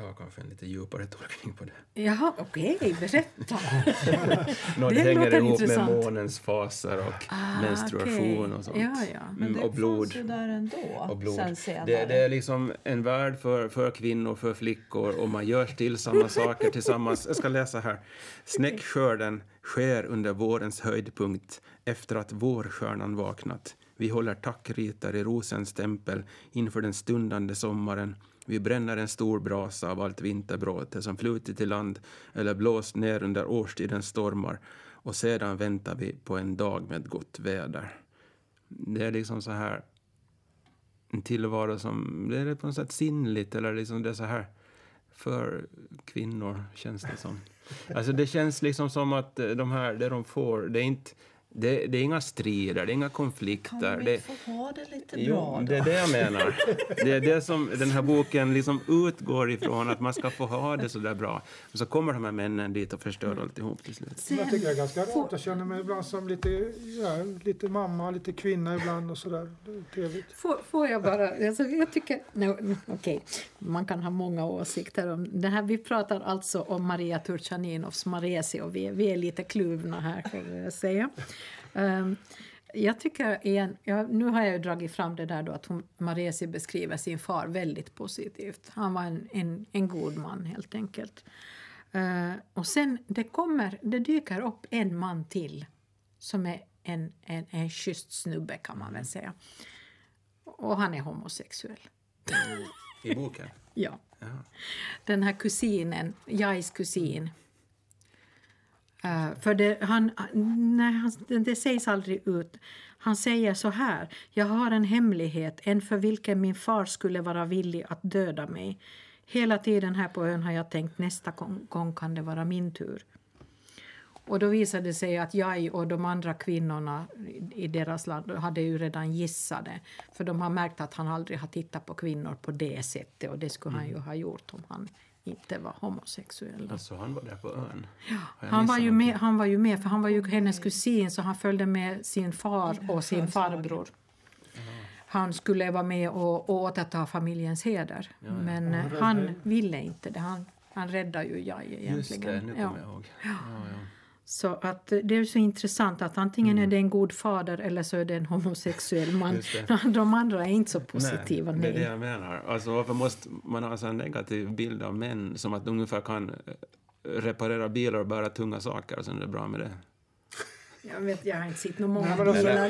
Jag har kanske en lite djupare tolkning på det. Jaha, okej, berätta. Nå, det, Det hänger ihop intressant. med månens faser och Ah, menstruation okej. och sånt. Ja, ja. Men Mm, det och blod. fanns ju där ändå, och blod. sen senare. Det, det är liksom en värld för, för kvinnor, för flickor och man gör stillsamma saker tillsammans. Jag ska läsa här. Snäckskörden sker under vårens höjdpunkt efter att vårstjärnan vaknat. Vi håller tackritar i rosens tempel inför den stundande sommaren. Vi bränner en stor brasa av allt vinterbråte som flutit i land eller blåst ner under årstidens stormar och sedan väntar vi på en dag med gott väder. Det är liksom så här en tillvaro som det är på något sätt sinnligt eller liksom det är så här för kvinnor känns det som. Alltså det känns liksom som att eh, de här, det de får, det är inte det, det är inga strider, det är inga konflikter. Kan vi det, få ha det lite Jo, bra då? det är det jag menar. Det är det som den här boken liksom utgår ifrån, att man ska få ha det så där bra. Och så kommer de här männen dit och förstör alltihop till slut. Men Jag tycker det är ganska roligt. Jag känner mig ibland som lite, ja, lite mamma, lite kvinna ibland och sådär. Trevligt. Får, får jag bara... Alltså jag tycker... No, Okej, man kan ha många åsikter om det här. Vi pratar alltså om Maria Turchaninovs Maresi och vi, är- vi är lite kluvna här, kan jag säga. Ehm, jag tycker igen, ja, nu har jag dragit fram det där då att hon, Maresi beskriver sin far väldigt positivt. Han var en, en, en god man helt enkelt. Eh, och sen det kommer, det dyker upp en man till som är en, en, en schysst snubbe kan man väl säga. Och han är homosexuell. I boken? Ja. Den här kusinen, Jais kusin. Uh, för det, han, nej, han, det sägs aldrig ut. Han säger så här. Jag har en hemlighet, en för vilken min far skulle vara villig att döda mig. Hela tiden här på ön har jag tänkt nästa gång kan det vara min tur. Och då visade det sig att jag och de andra kvinnorna i deras land hade ju redan gissat det. För de har märkt att han aldrig har tittat på kvinnor på det sättet och det skulle mm. han ju ha gjort om han inte var homosexuell. Alltså han var där på ön? Ja, han var, ju med, han var ju med, för han var ju hennes kusin så han följde med sin far och sin farbror. Han skulle vara med och, och återta familjens heder. Ja, Men ja, han ville inte det. Han, han räddade ju jag egentligen. Just det, nu kommer jag ihåg. Ja. Så att det är så intressant att antingen mm. är det en god fader eller så är det en homosexuell man. De andra är inte så positiva. Nej, det är det jag menar. Alltså, varför måste man ha en negativ bild av män som att de ungefär kan eh, reparera bilar och bära tunga saker och sen är det bra med det? Jag vet, jag har inte sett några många bilar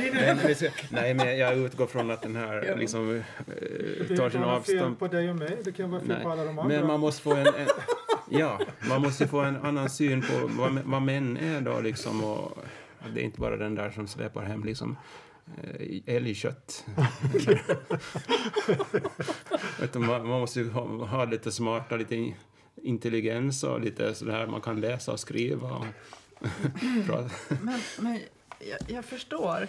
Nej, men jag utgår från att den här liksom, eh, tar sin avstånd. Det kan vara fel på dig och mig, det kan vara fel nej. på alla de andra. Men man måste få en, en Ja, man måste få en annan syn på vad, vad män är då liksom. Och, det är inte bara den där som släpar hem liksom eh, älgkött. man, man måste ha, ha lite smarta, lite intelligens och lite sådär man kan läsa och skriva. Och men, men jag, jag förstår.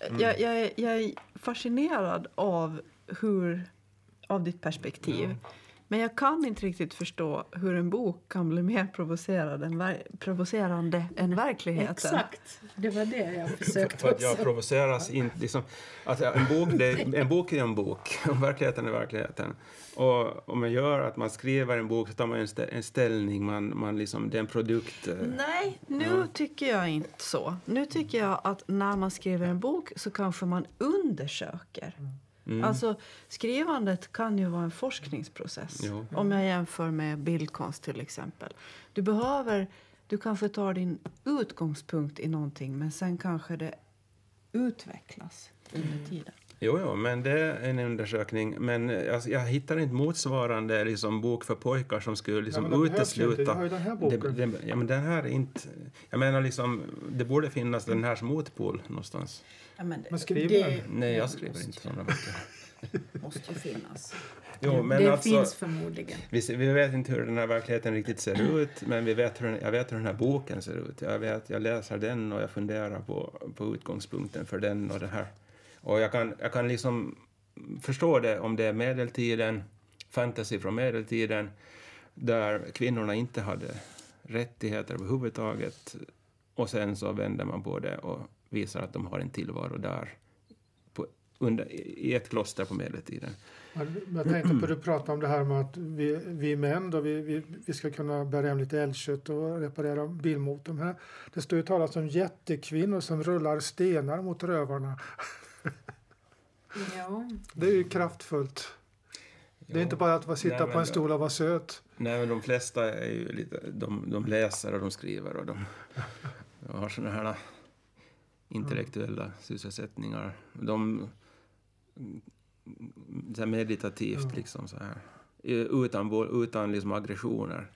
Mm. Jag, jag, jag, är fascinerad av hur av ditt perspektiv. Ja. Men jag kan inte riktigt förstå hur en bok kan bli mer provocerad än provocerande än verkligheten. Exakt, det var det jag försökte För att jag provoceras inte. Liksom, en, bok, det, en bok är en bok, och verkligheten är verkligheten. Och om man gör att man skriver en bok så tar man en, en ställning, man, man liksom, det är en produkt. Eh. Nej, nu ja. tycker jag inte så. Nu tycker jag att när man skriver en bok så kanske man undersöker. Mm. Alltså, skrivandet kan ju vara en forskningsprocess. Jo. Om jag jämför med bildkonst till exempel. Du behöver, du kanske tar din utgångspunkt i någonting men sen kanske det utvecklas under mm. tiden. Jo, jo, men det är en undersökning. Men alltså, jag hittar inte motsvarande liksom, bok för pojkar som skulle liksom, ja, utesluta... Jag har ju den här boken. Det, det, ja, men den här är inte... Jag menar, liksom, det borde finnas den här som motpol någonstans. Ja, men, men skriver det, Nej, jag skriver inte sådana böcker. måste ju finnas. Jo, men det alltså, finns förmodligen. Vi, vi, vet inte hur den här verkligheten riktigt ser ut, men vi vet hur, jag vet hur den här boken ser ut. Jag, vet, jag läser den och jag funderar på, på utgångspunkten för den och det här. Och jag kan, jag kan liksom förstå det om det är medeltiden, fantasy från medeltiden, där kvinnorna inte hade rättigheter överhuvudtaget. Och sen så vänder man på det och visar att de har en tillvaro där på, under, i ett kloster på medeltiden. Jag tänkte på du pratade om det här med att vi, vi män då, vi, vi, vi ska kunna bära hem lite älgkött och reparera bilmotorn. Här. Det står ju talas om jättekvinnor som rullar stenar mot rövarna. Ja. Det är ju kraftfullt. Det är inte bara att sitta Nej, på en stol och vara söt. Nej, men de flesta är ju lite, de, de läser och de skriver och de, de har såna här intellektuella mm. sysselsättningar. De, så här meditativt mm. liksom så här. Utan, utan liksom aggressioner.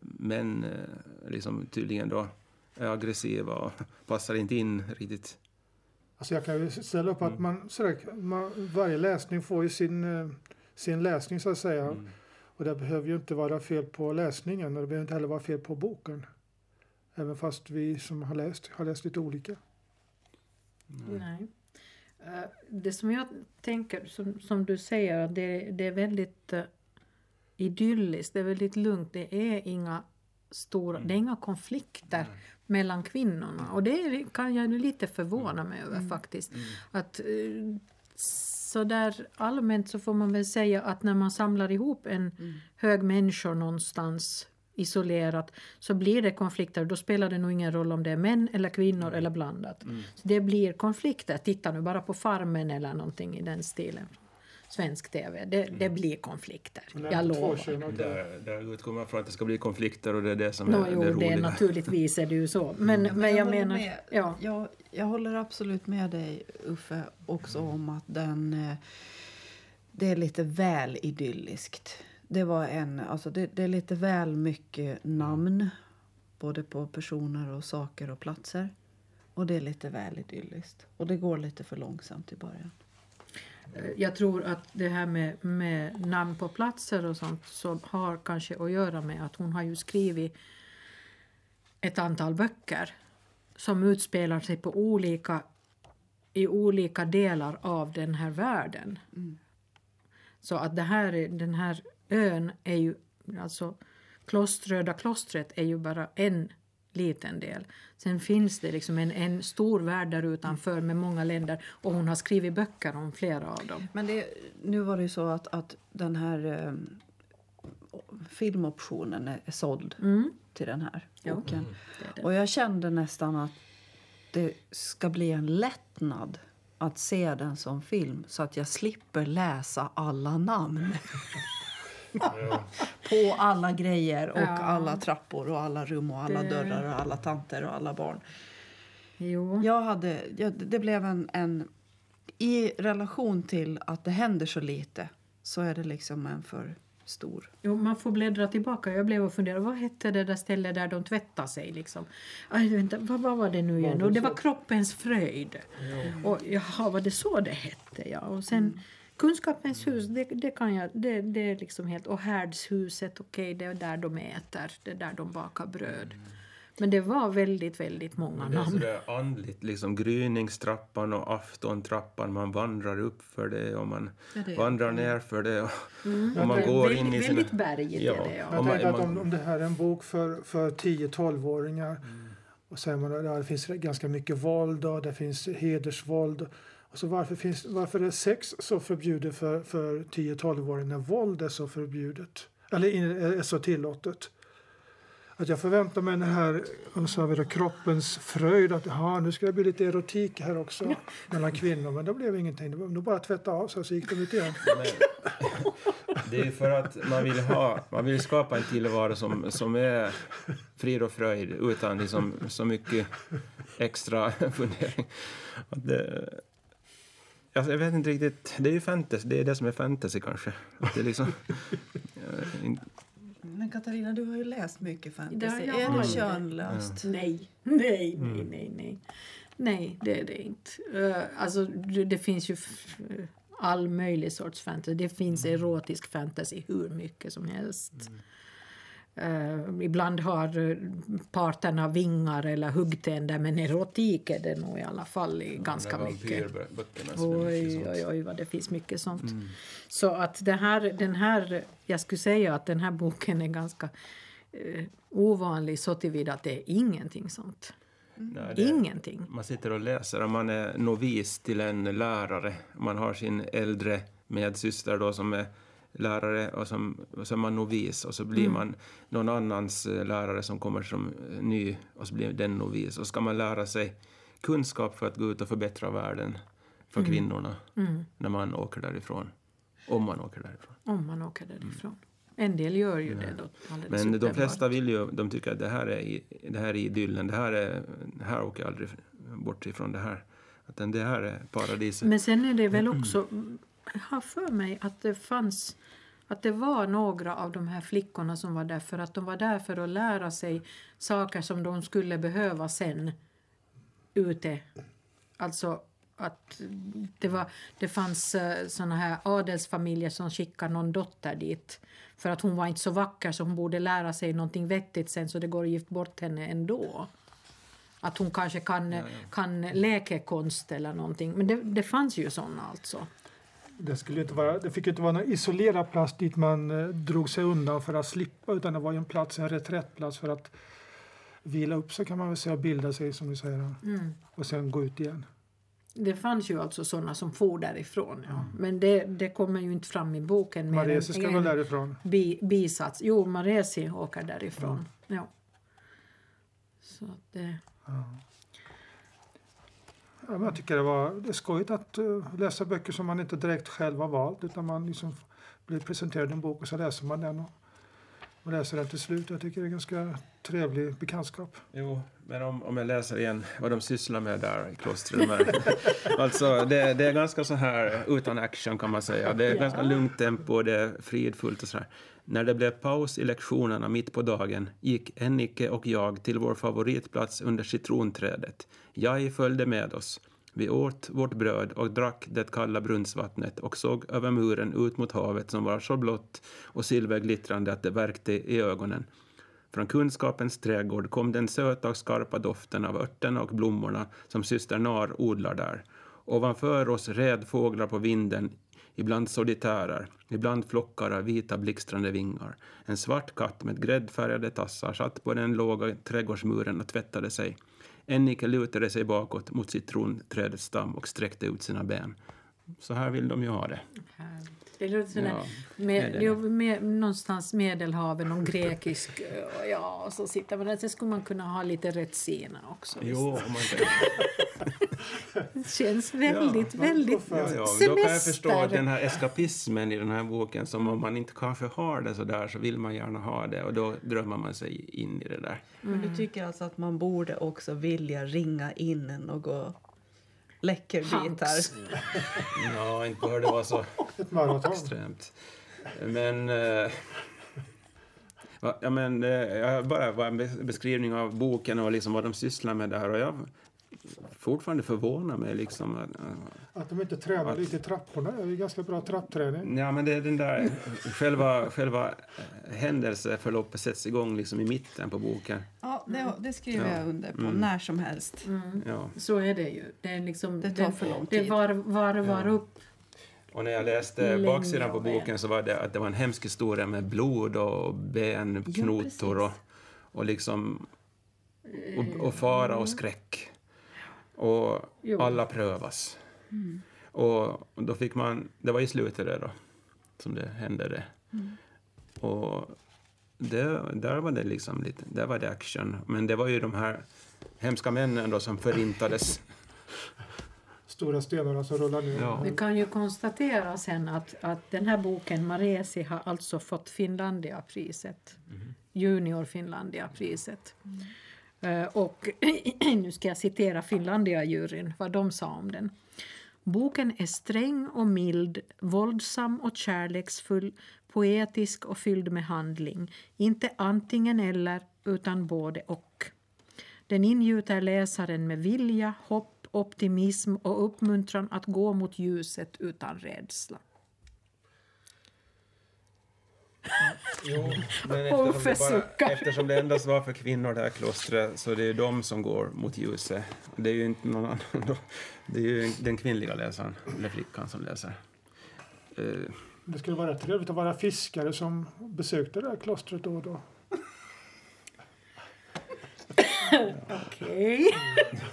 Men eh, liksom tydligen då är aggressiva och passar inte in riktigt. Alltså jag kan ju ställa upp att mm. man, sådär, man, varje läsning får ju sin, eh, sin läsning så att säga. Mm. Och det behöver ju inte vara fel på läsningen och det behöver inte heller vara fel på boken. Även fast vi som har läst har läst lite olika. Nej. Nej. Uh, det som jag tänker, som, som du säger, det, det är väldigt uh, idylliskt, det är väldigt lugnt. Det är inga stora, mm. det är inga konflikter Nej. mellan kvinnorna. Och det kan jag lite förvåna mig över mm. faktiskt. Mm. Att uh, så där allmänt så får man väl säga att när man samlar ihop en mm. hög människor någonstans isolerat så blir det konflikter. Då spelar det nog ingen roll om det är män eller kvinnor mm. eller blandat. Mm. Så det blir konflikter. Titta nu bara på Farmen eller någonting i den stilen. Svensk TV. Det, mm. det blir konflikter. Jag lovar. Där, där utgår man från att det ska bli konflikter och det är det som no, är jo, det roliga. Det, naturligtvis är det ju så. Men, mm. men jag, jag menar... Med, ja. jag, jag håller absolut med dig Uffe också om att den... Eh, det är lite väl idylliskt Det var en, alltså det, det är lite väl mycket namn. Både på personer och saker och platser. Och det är lite väl idylliskt. Och det går lite för långsamt i början. Jag tror att det här med, med namn på platser och sånt så har kanske att göra med att hon har ju skrivit ett antal böcker som utspelar sig på olika, i olika delar av den här världen. Så att det här, är- den här ön är ju, alltså kloströda klostret är ju bara en liten del. Sen finns det liksom en, en stor värld där utanför med många länder och hon har skrivit böcker om flera av dem. Men det, nu var det ju så att, att den här eh, filmoptionen är, är såld Mm. till den här boken. Det är det. Och jag kände nästan att det ska bli en lättnad att se den som film så att jag slipper läsa alla namn. På alla grejer och Ja. alla trappor och alla rum och alla Det- dörrar och alla tanter och alla barn. Jo. Jag hade, jag, det blev en, en... I relation till att det händer så lite så är det liksom en för stor... Jo, man får bläddra tillbaka. Jag blev och funderade, vad hette det där stället där de tvättade sig? Liksom? Aj, vänta, vad, vad var det nu igen? Och det var kroppens fröjd. Och jaha, var det så det hette? Ja. Och sen kunskapens hus, det, det kan jag, det, det är liksom helt... Och härdshuset, okej, det är där de äter, det är där de bakar bröd. Men det var väldigt, väldigt många Det är namn. sådär andligt, liksom gryningstrappan och aftontrappan. Man vandrar upp för det och man Ja, det vandrar ner för det. Och, och man Väldigt- går in i sina... Väldigt bergigt Ja. är det, ja. Jag Om man- att om, om det här är en bok för, för 10-12-åringar och säger man att det finns ganska mycket våld och det finns hedersvåld. Och så varför, finns, varför är sex så förbjudet för, för 10-12-åringar när våld är så förbjudet? Eller är så tillåtet? Att jag förväntar mig den här så har kroppens fröjd. Att aha, nu ska det bli lite erotik här också mellan kvinnor. Men det blev ingenting. Nog bara tvätta av sig så gick de ut igen. Men, det är för att man vill, ha, man vill skapa en tillvaro som, som är frid och fröjd utan liksom så mycket extra fundering. Att det, alltså jag vet inte riktigt. Det är ju fantasy. Det är det som är fantasy kanske. Att det är liksom, eh, in- Men Katarina, du har ju läst mycket fantasy. Ja, jag är har det könlöst? Nej, nej, nej, nej, nej. Nej, det är det inte. Uh, alltså, det, det finns ju f- all möjlig sorts fantasy. Det finns erotisk fantasy hur mycket som helst. Eh, ibland har eh, parterna vingar eller huggtänder men erotik är det nog i alla fall i ganska mycket. Oj, oj, oj, vad det finns mycket sånt. Så att det här, den här, jag skulle säga att den här boken är ganska eh, ovanlig så tillvida att det är ingenting sånt. Nej, det- Ingenting. Man sitter och läser om man är novis till en lärare. Man har sin äldre medsyster då som är lärare och, som, och så är man novis och så blir man någon annans eh, lärare som kommer som eh, ny och så blir den novis. Och ska man lära sig kunskap för att gå ut och förbättra världen för kvinnorna när man åker därifrån. Om man åker därifrån. Om man åker därifrån. En del gör ju det då. Men de flesta vill ju, de tycker att det här är, det här är idyllen, det här, är, här åker jag aldrig bort ifrån det här. Att det här är paradiset. Men sen är det väl också, jag har för mig att det fanns att det var några av de här flickorna som var där för att de var där för att lära sig saker som de skulle behöva sen ute. Alltså att det, var, det fanns uh, såna här adelsfamiljer som skickade någon dotter dit för att hon var inte så vacker så hon borde lära sig någonting vettigt sen så det går att gifta bort henne ändå. Att hon kanske kan, kan läkekonst eller någonting. Men det, det fanns ju såna alltså. Det, skulle inte vara, det fick inte vara någon isolerad plats dit man eh, drog sig undan för att slippa utan det var en plats, en reträttplats för att vila upp sig kan man väl säga och bilda sig som du säger och sen gå ut igen. Det fanns ju alltså såna som for därifrån. Ja. Men det, det kommer ju inte fram i boken. Maresi ska väl därifrån. Bi, bisats. Jo, Maresi åker därifrån. Ja. Så att det... Ja, jag tycker det, var, det är skojigt att eh, läsa böcker som man inte direkt själv har valt utan man liksom blir presenterad en bok och så läser man den. Och, och läser den till slut. Jag tycker det är ganska trevlig bekantskap. Jo, men om, om jag läser igen vad de sysslar med där i klostret. Alltså, det, det är ganska så här utan action kan man säga. Det är Ja. ganska lugnt tempo och det är fridfullt och så här. När det blev paus i lektionerna mitt på dagen gick Ennike och jag till vår favoritplats under citronträdet. Jag följde med oss. Vi åt vårt bröd och drack det kalla brunnsvattnet och såg över muren ut mot havet som var så blått och silverglittrande att det värkte i ögonen. Från kunskapens trädgård kom den söta och skarpa doften av örterna och blommorna som syster Nar odlar där. Ovanför oss red fåglar på vinden, ibland solitärer, ibland flockar av vita blixtrande vingar. En svart katt med gräddfärgade tassar satt på den låga trädgårdsmuren och tvättade sig. Ennike lutade sig bakåt mot citronträdets stam och sträckte ut sina ben. Så här vill de ju ha det. Härligt. Det låter sådär, Ja, med, jo, med, någonstans Medelhaven och grekisk. eh, Ja, och så sitter man där. Sen skulle man kunna ha lite retsina också. Jo, om man Det känns väldigt, väldigt Ja, ja, semester. då kan jag förstå den här eskapismen i den här boken som om man inte kanske har det så där så vill man gärna ha det och då drömmer man sig in i det där. Men du tycker alltså att man borde också vilja ringa in något läckerbit här? Hanks. Ja, inte behöver det vara så extremt. Men... Eh, ja, men eh, jag bara var en bes- beskrivning av boken och liksom vad de sysslar med där och jag fortfarande förvånar mig liksom. eh, Att de inte tränar lite i trapporna. Det är ju ganska bra trappträning. Ja, men det är den där själva, själva eh, händelseförloppet sätts igång liksom i mitten på boken. Ja, det, det skriver Ja. jag under på. Mm. När som helst. Mm. Ja. Så är det ju. Det, är liksom, Det tar för lång Det tid. var, var, var Ja. upp. Och när jag läste Länge baksidan på boken så var det att det var en hemsk historia med blod och benknotor och, och liksom och, och fara och skräck. Och Jo. alla prövas. Och, och då fick man, det var i slutet där då som det hände det. Och det, där var det liksom lite, där var det action. Men det var ju de här hemska männen då som förintades. Stora stenarna som rullar ner. Ja. Vi kan ju konstatera sen att, att den här boken, Maresi, har alltså fått Finlandia-priset. Junior Finlandia-priset. Eh, Eh, och nu ska jag citera Finlandia-juryn, vad de sa om den. Boken är sträng och mild, våldsam och kärleksfull, poetisk och fylld med handling. Inte antingen eller, utan både och. Den ingjuter läsaren med vilja, hopp, optimism och uppmuntran att gå mot ljuset utan rädsla. Jo, men eftersom det, bara, eftersom det endast var för kvinnor det här klostret så det är de som går mot ljuset. Det är ju inte någon annan. då. Det är ju den kvinnliga läsaren, eller flickan som läser. Eh, Det skulle vara trevligt att vara fiskare som besökte det här klostret då och då. Okej.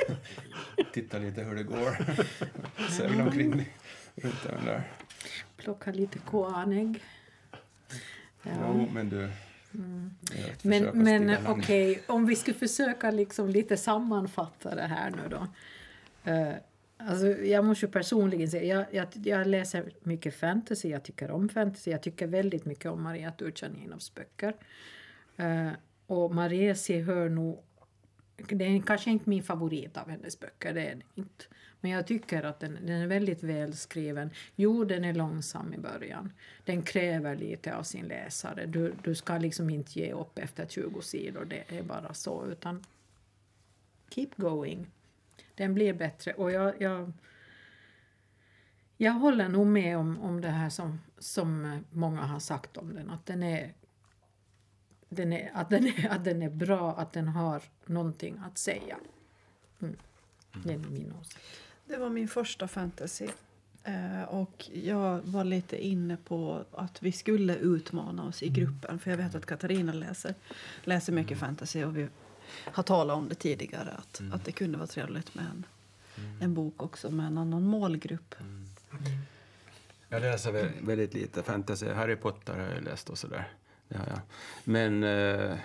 titta lite hur det går. Segla omkring runt den där. Plocka lite koanägg. Ja. Jo, men du. ett Men, men okej, om vi skulle försöka liksom lite sammanfatta det här nu då. Eh, alltså, jag måste ju personligen säga, jag, jag, jag läser mycket fantasy, jag tycker om fantasy, jag tycker väldigt mycket om Maria Turchaninovs böcker. Uh, och Mariesi hör nog, det är kanske inte min favorit av hennes böcker, det är inte. Men jag tycker att den, den är väldigt välskriven. Jo, den är långsam i början. Den kräver lite av sin läsare. Du, du ska liksom inte ge upp efter 20 sidor, det är bara så. Utan keep going. Den blir bättre. Och jag, jag, jag håller nog med om, om det här som, som många har sagt om den. Att den är, den är, att den är, att den är bra, att den har någonting att säga. Mm. Det är min åsikt. Det var min första fantasy. Eh, och jag var lite inne på att vi skulle utmana oss i gruppen. För jag vet att Katarina läser, läser mycket fantasy och vi har talat om det tidigare. Att, att det kunde vara trevligt med en, en bok också med en annan målgrupp. Jag läser vä- väldigt lite fantasy. Harry Potter har jag läst och sådär. Det har jag. Men... Eh,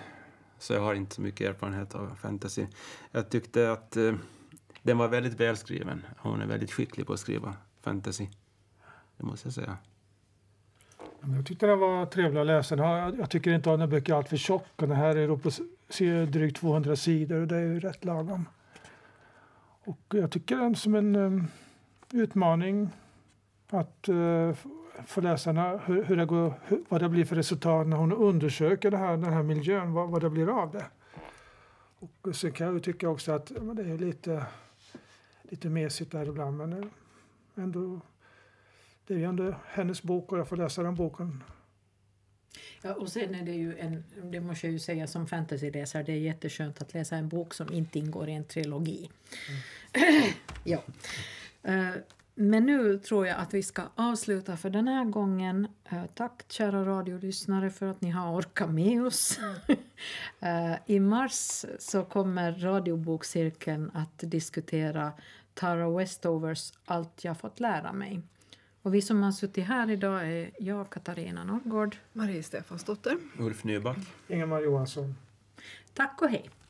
så jag har inte så mycket erfarenhet av fantasy. Jag tyckte att eh, den var väldigt välskriven. Hon är väldigt skicklig på att skriva fantasy. Det måste jag säga. Jag tyckte den var trevlig att läsa. Jag tycker inte att den böcker är alltför tjock. Den här är på drygt 200 sidor och det är ju rätt lagom. Och jag tycker den som en ehm, utmaning att eh, uh, för läsarna hur, hur, det går, vad det blir för resultat när hon undersöker det här, den här miljön, vad, vad det blir av det. Och sen kan jag tycka också att det är lite, lite mesigt där ibland men eh, ändå, det är ju ändå hennes bok och jag får läsa den boken. Ja, och sen är det ju en, det måste jag ju säga som fantasyläsare, det är jätteskönt att läsa en bok som inte ingår i en trilogi. Mm. ja. Eh, men nu tror jag att vi ska avsluta för den här gången. Eh, tack kära radiolyssnare för att ni har orkat med oss. I mars så kommer radiobokcirkeln att diskutera Tara Westovers Allt jag fått lära mig. Och vi som har suttit här idag är jag, Katarina Norrgård. Marie Stefansdotter. Ulf Nyback. Ingemar Johansson. Tack och hej.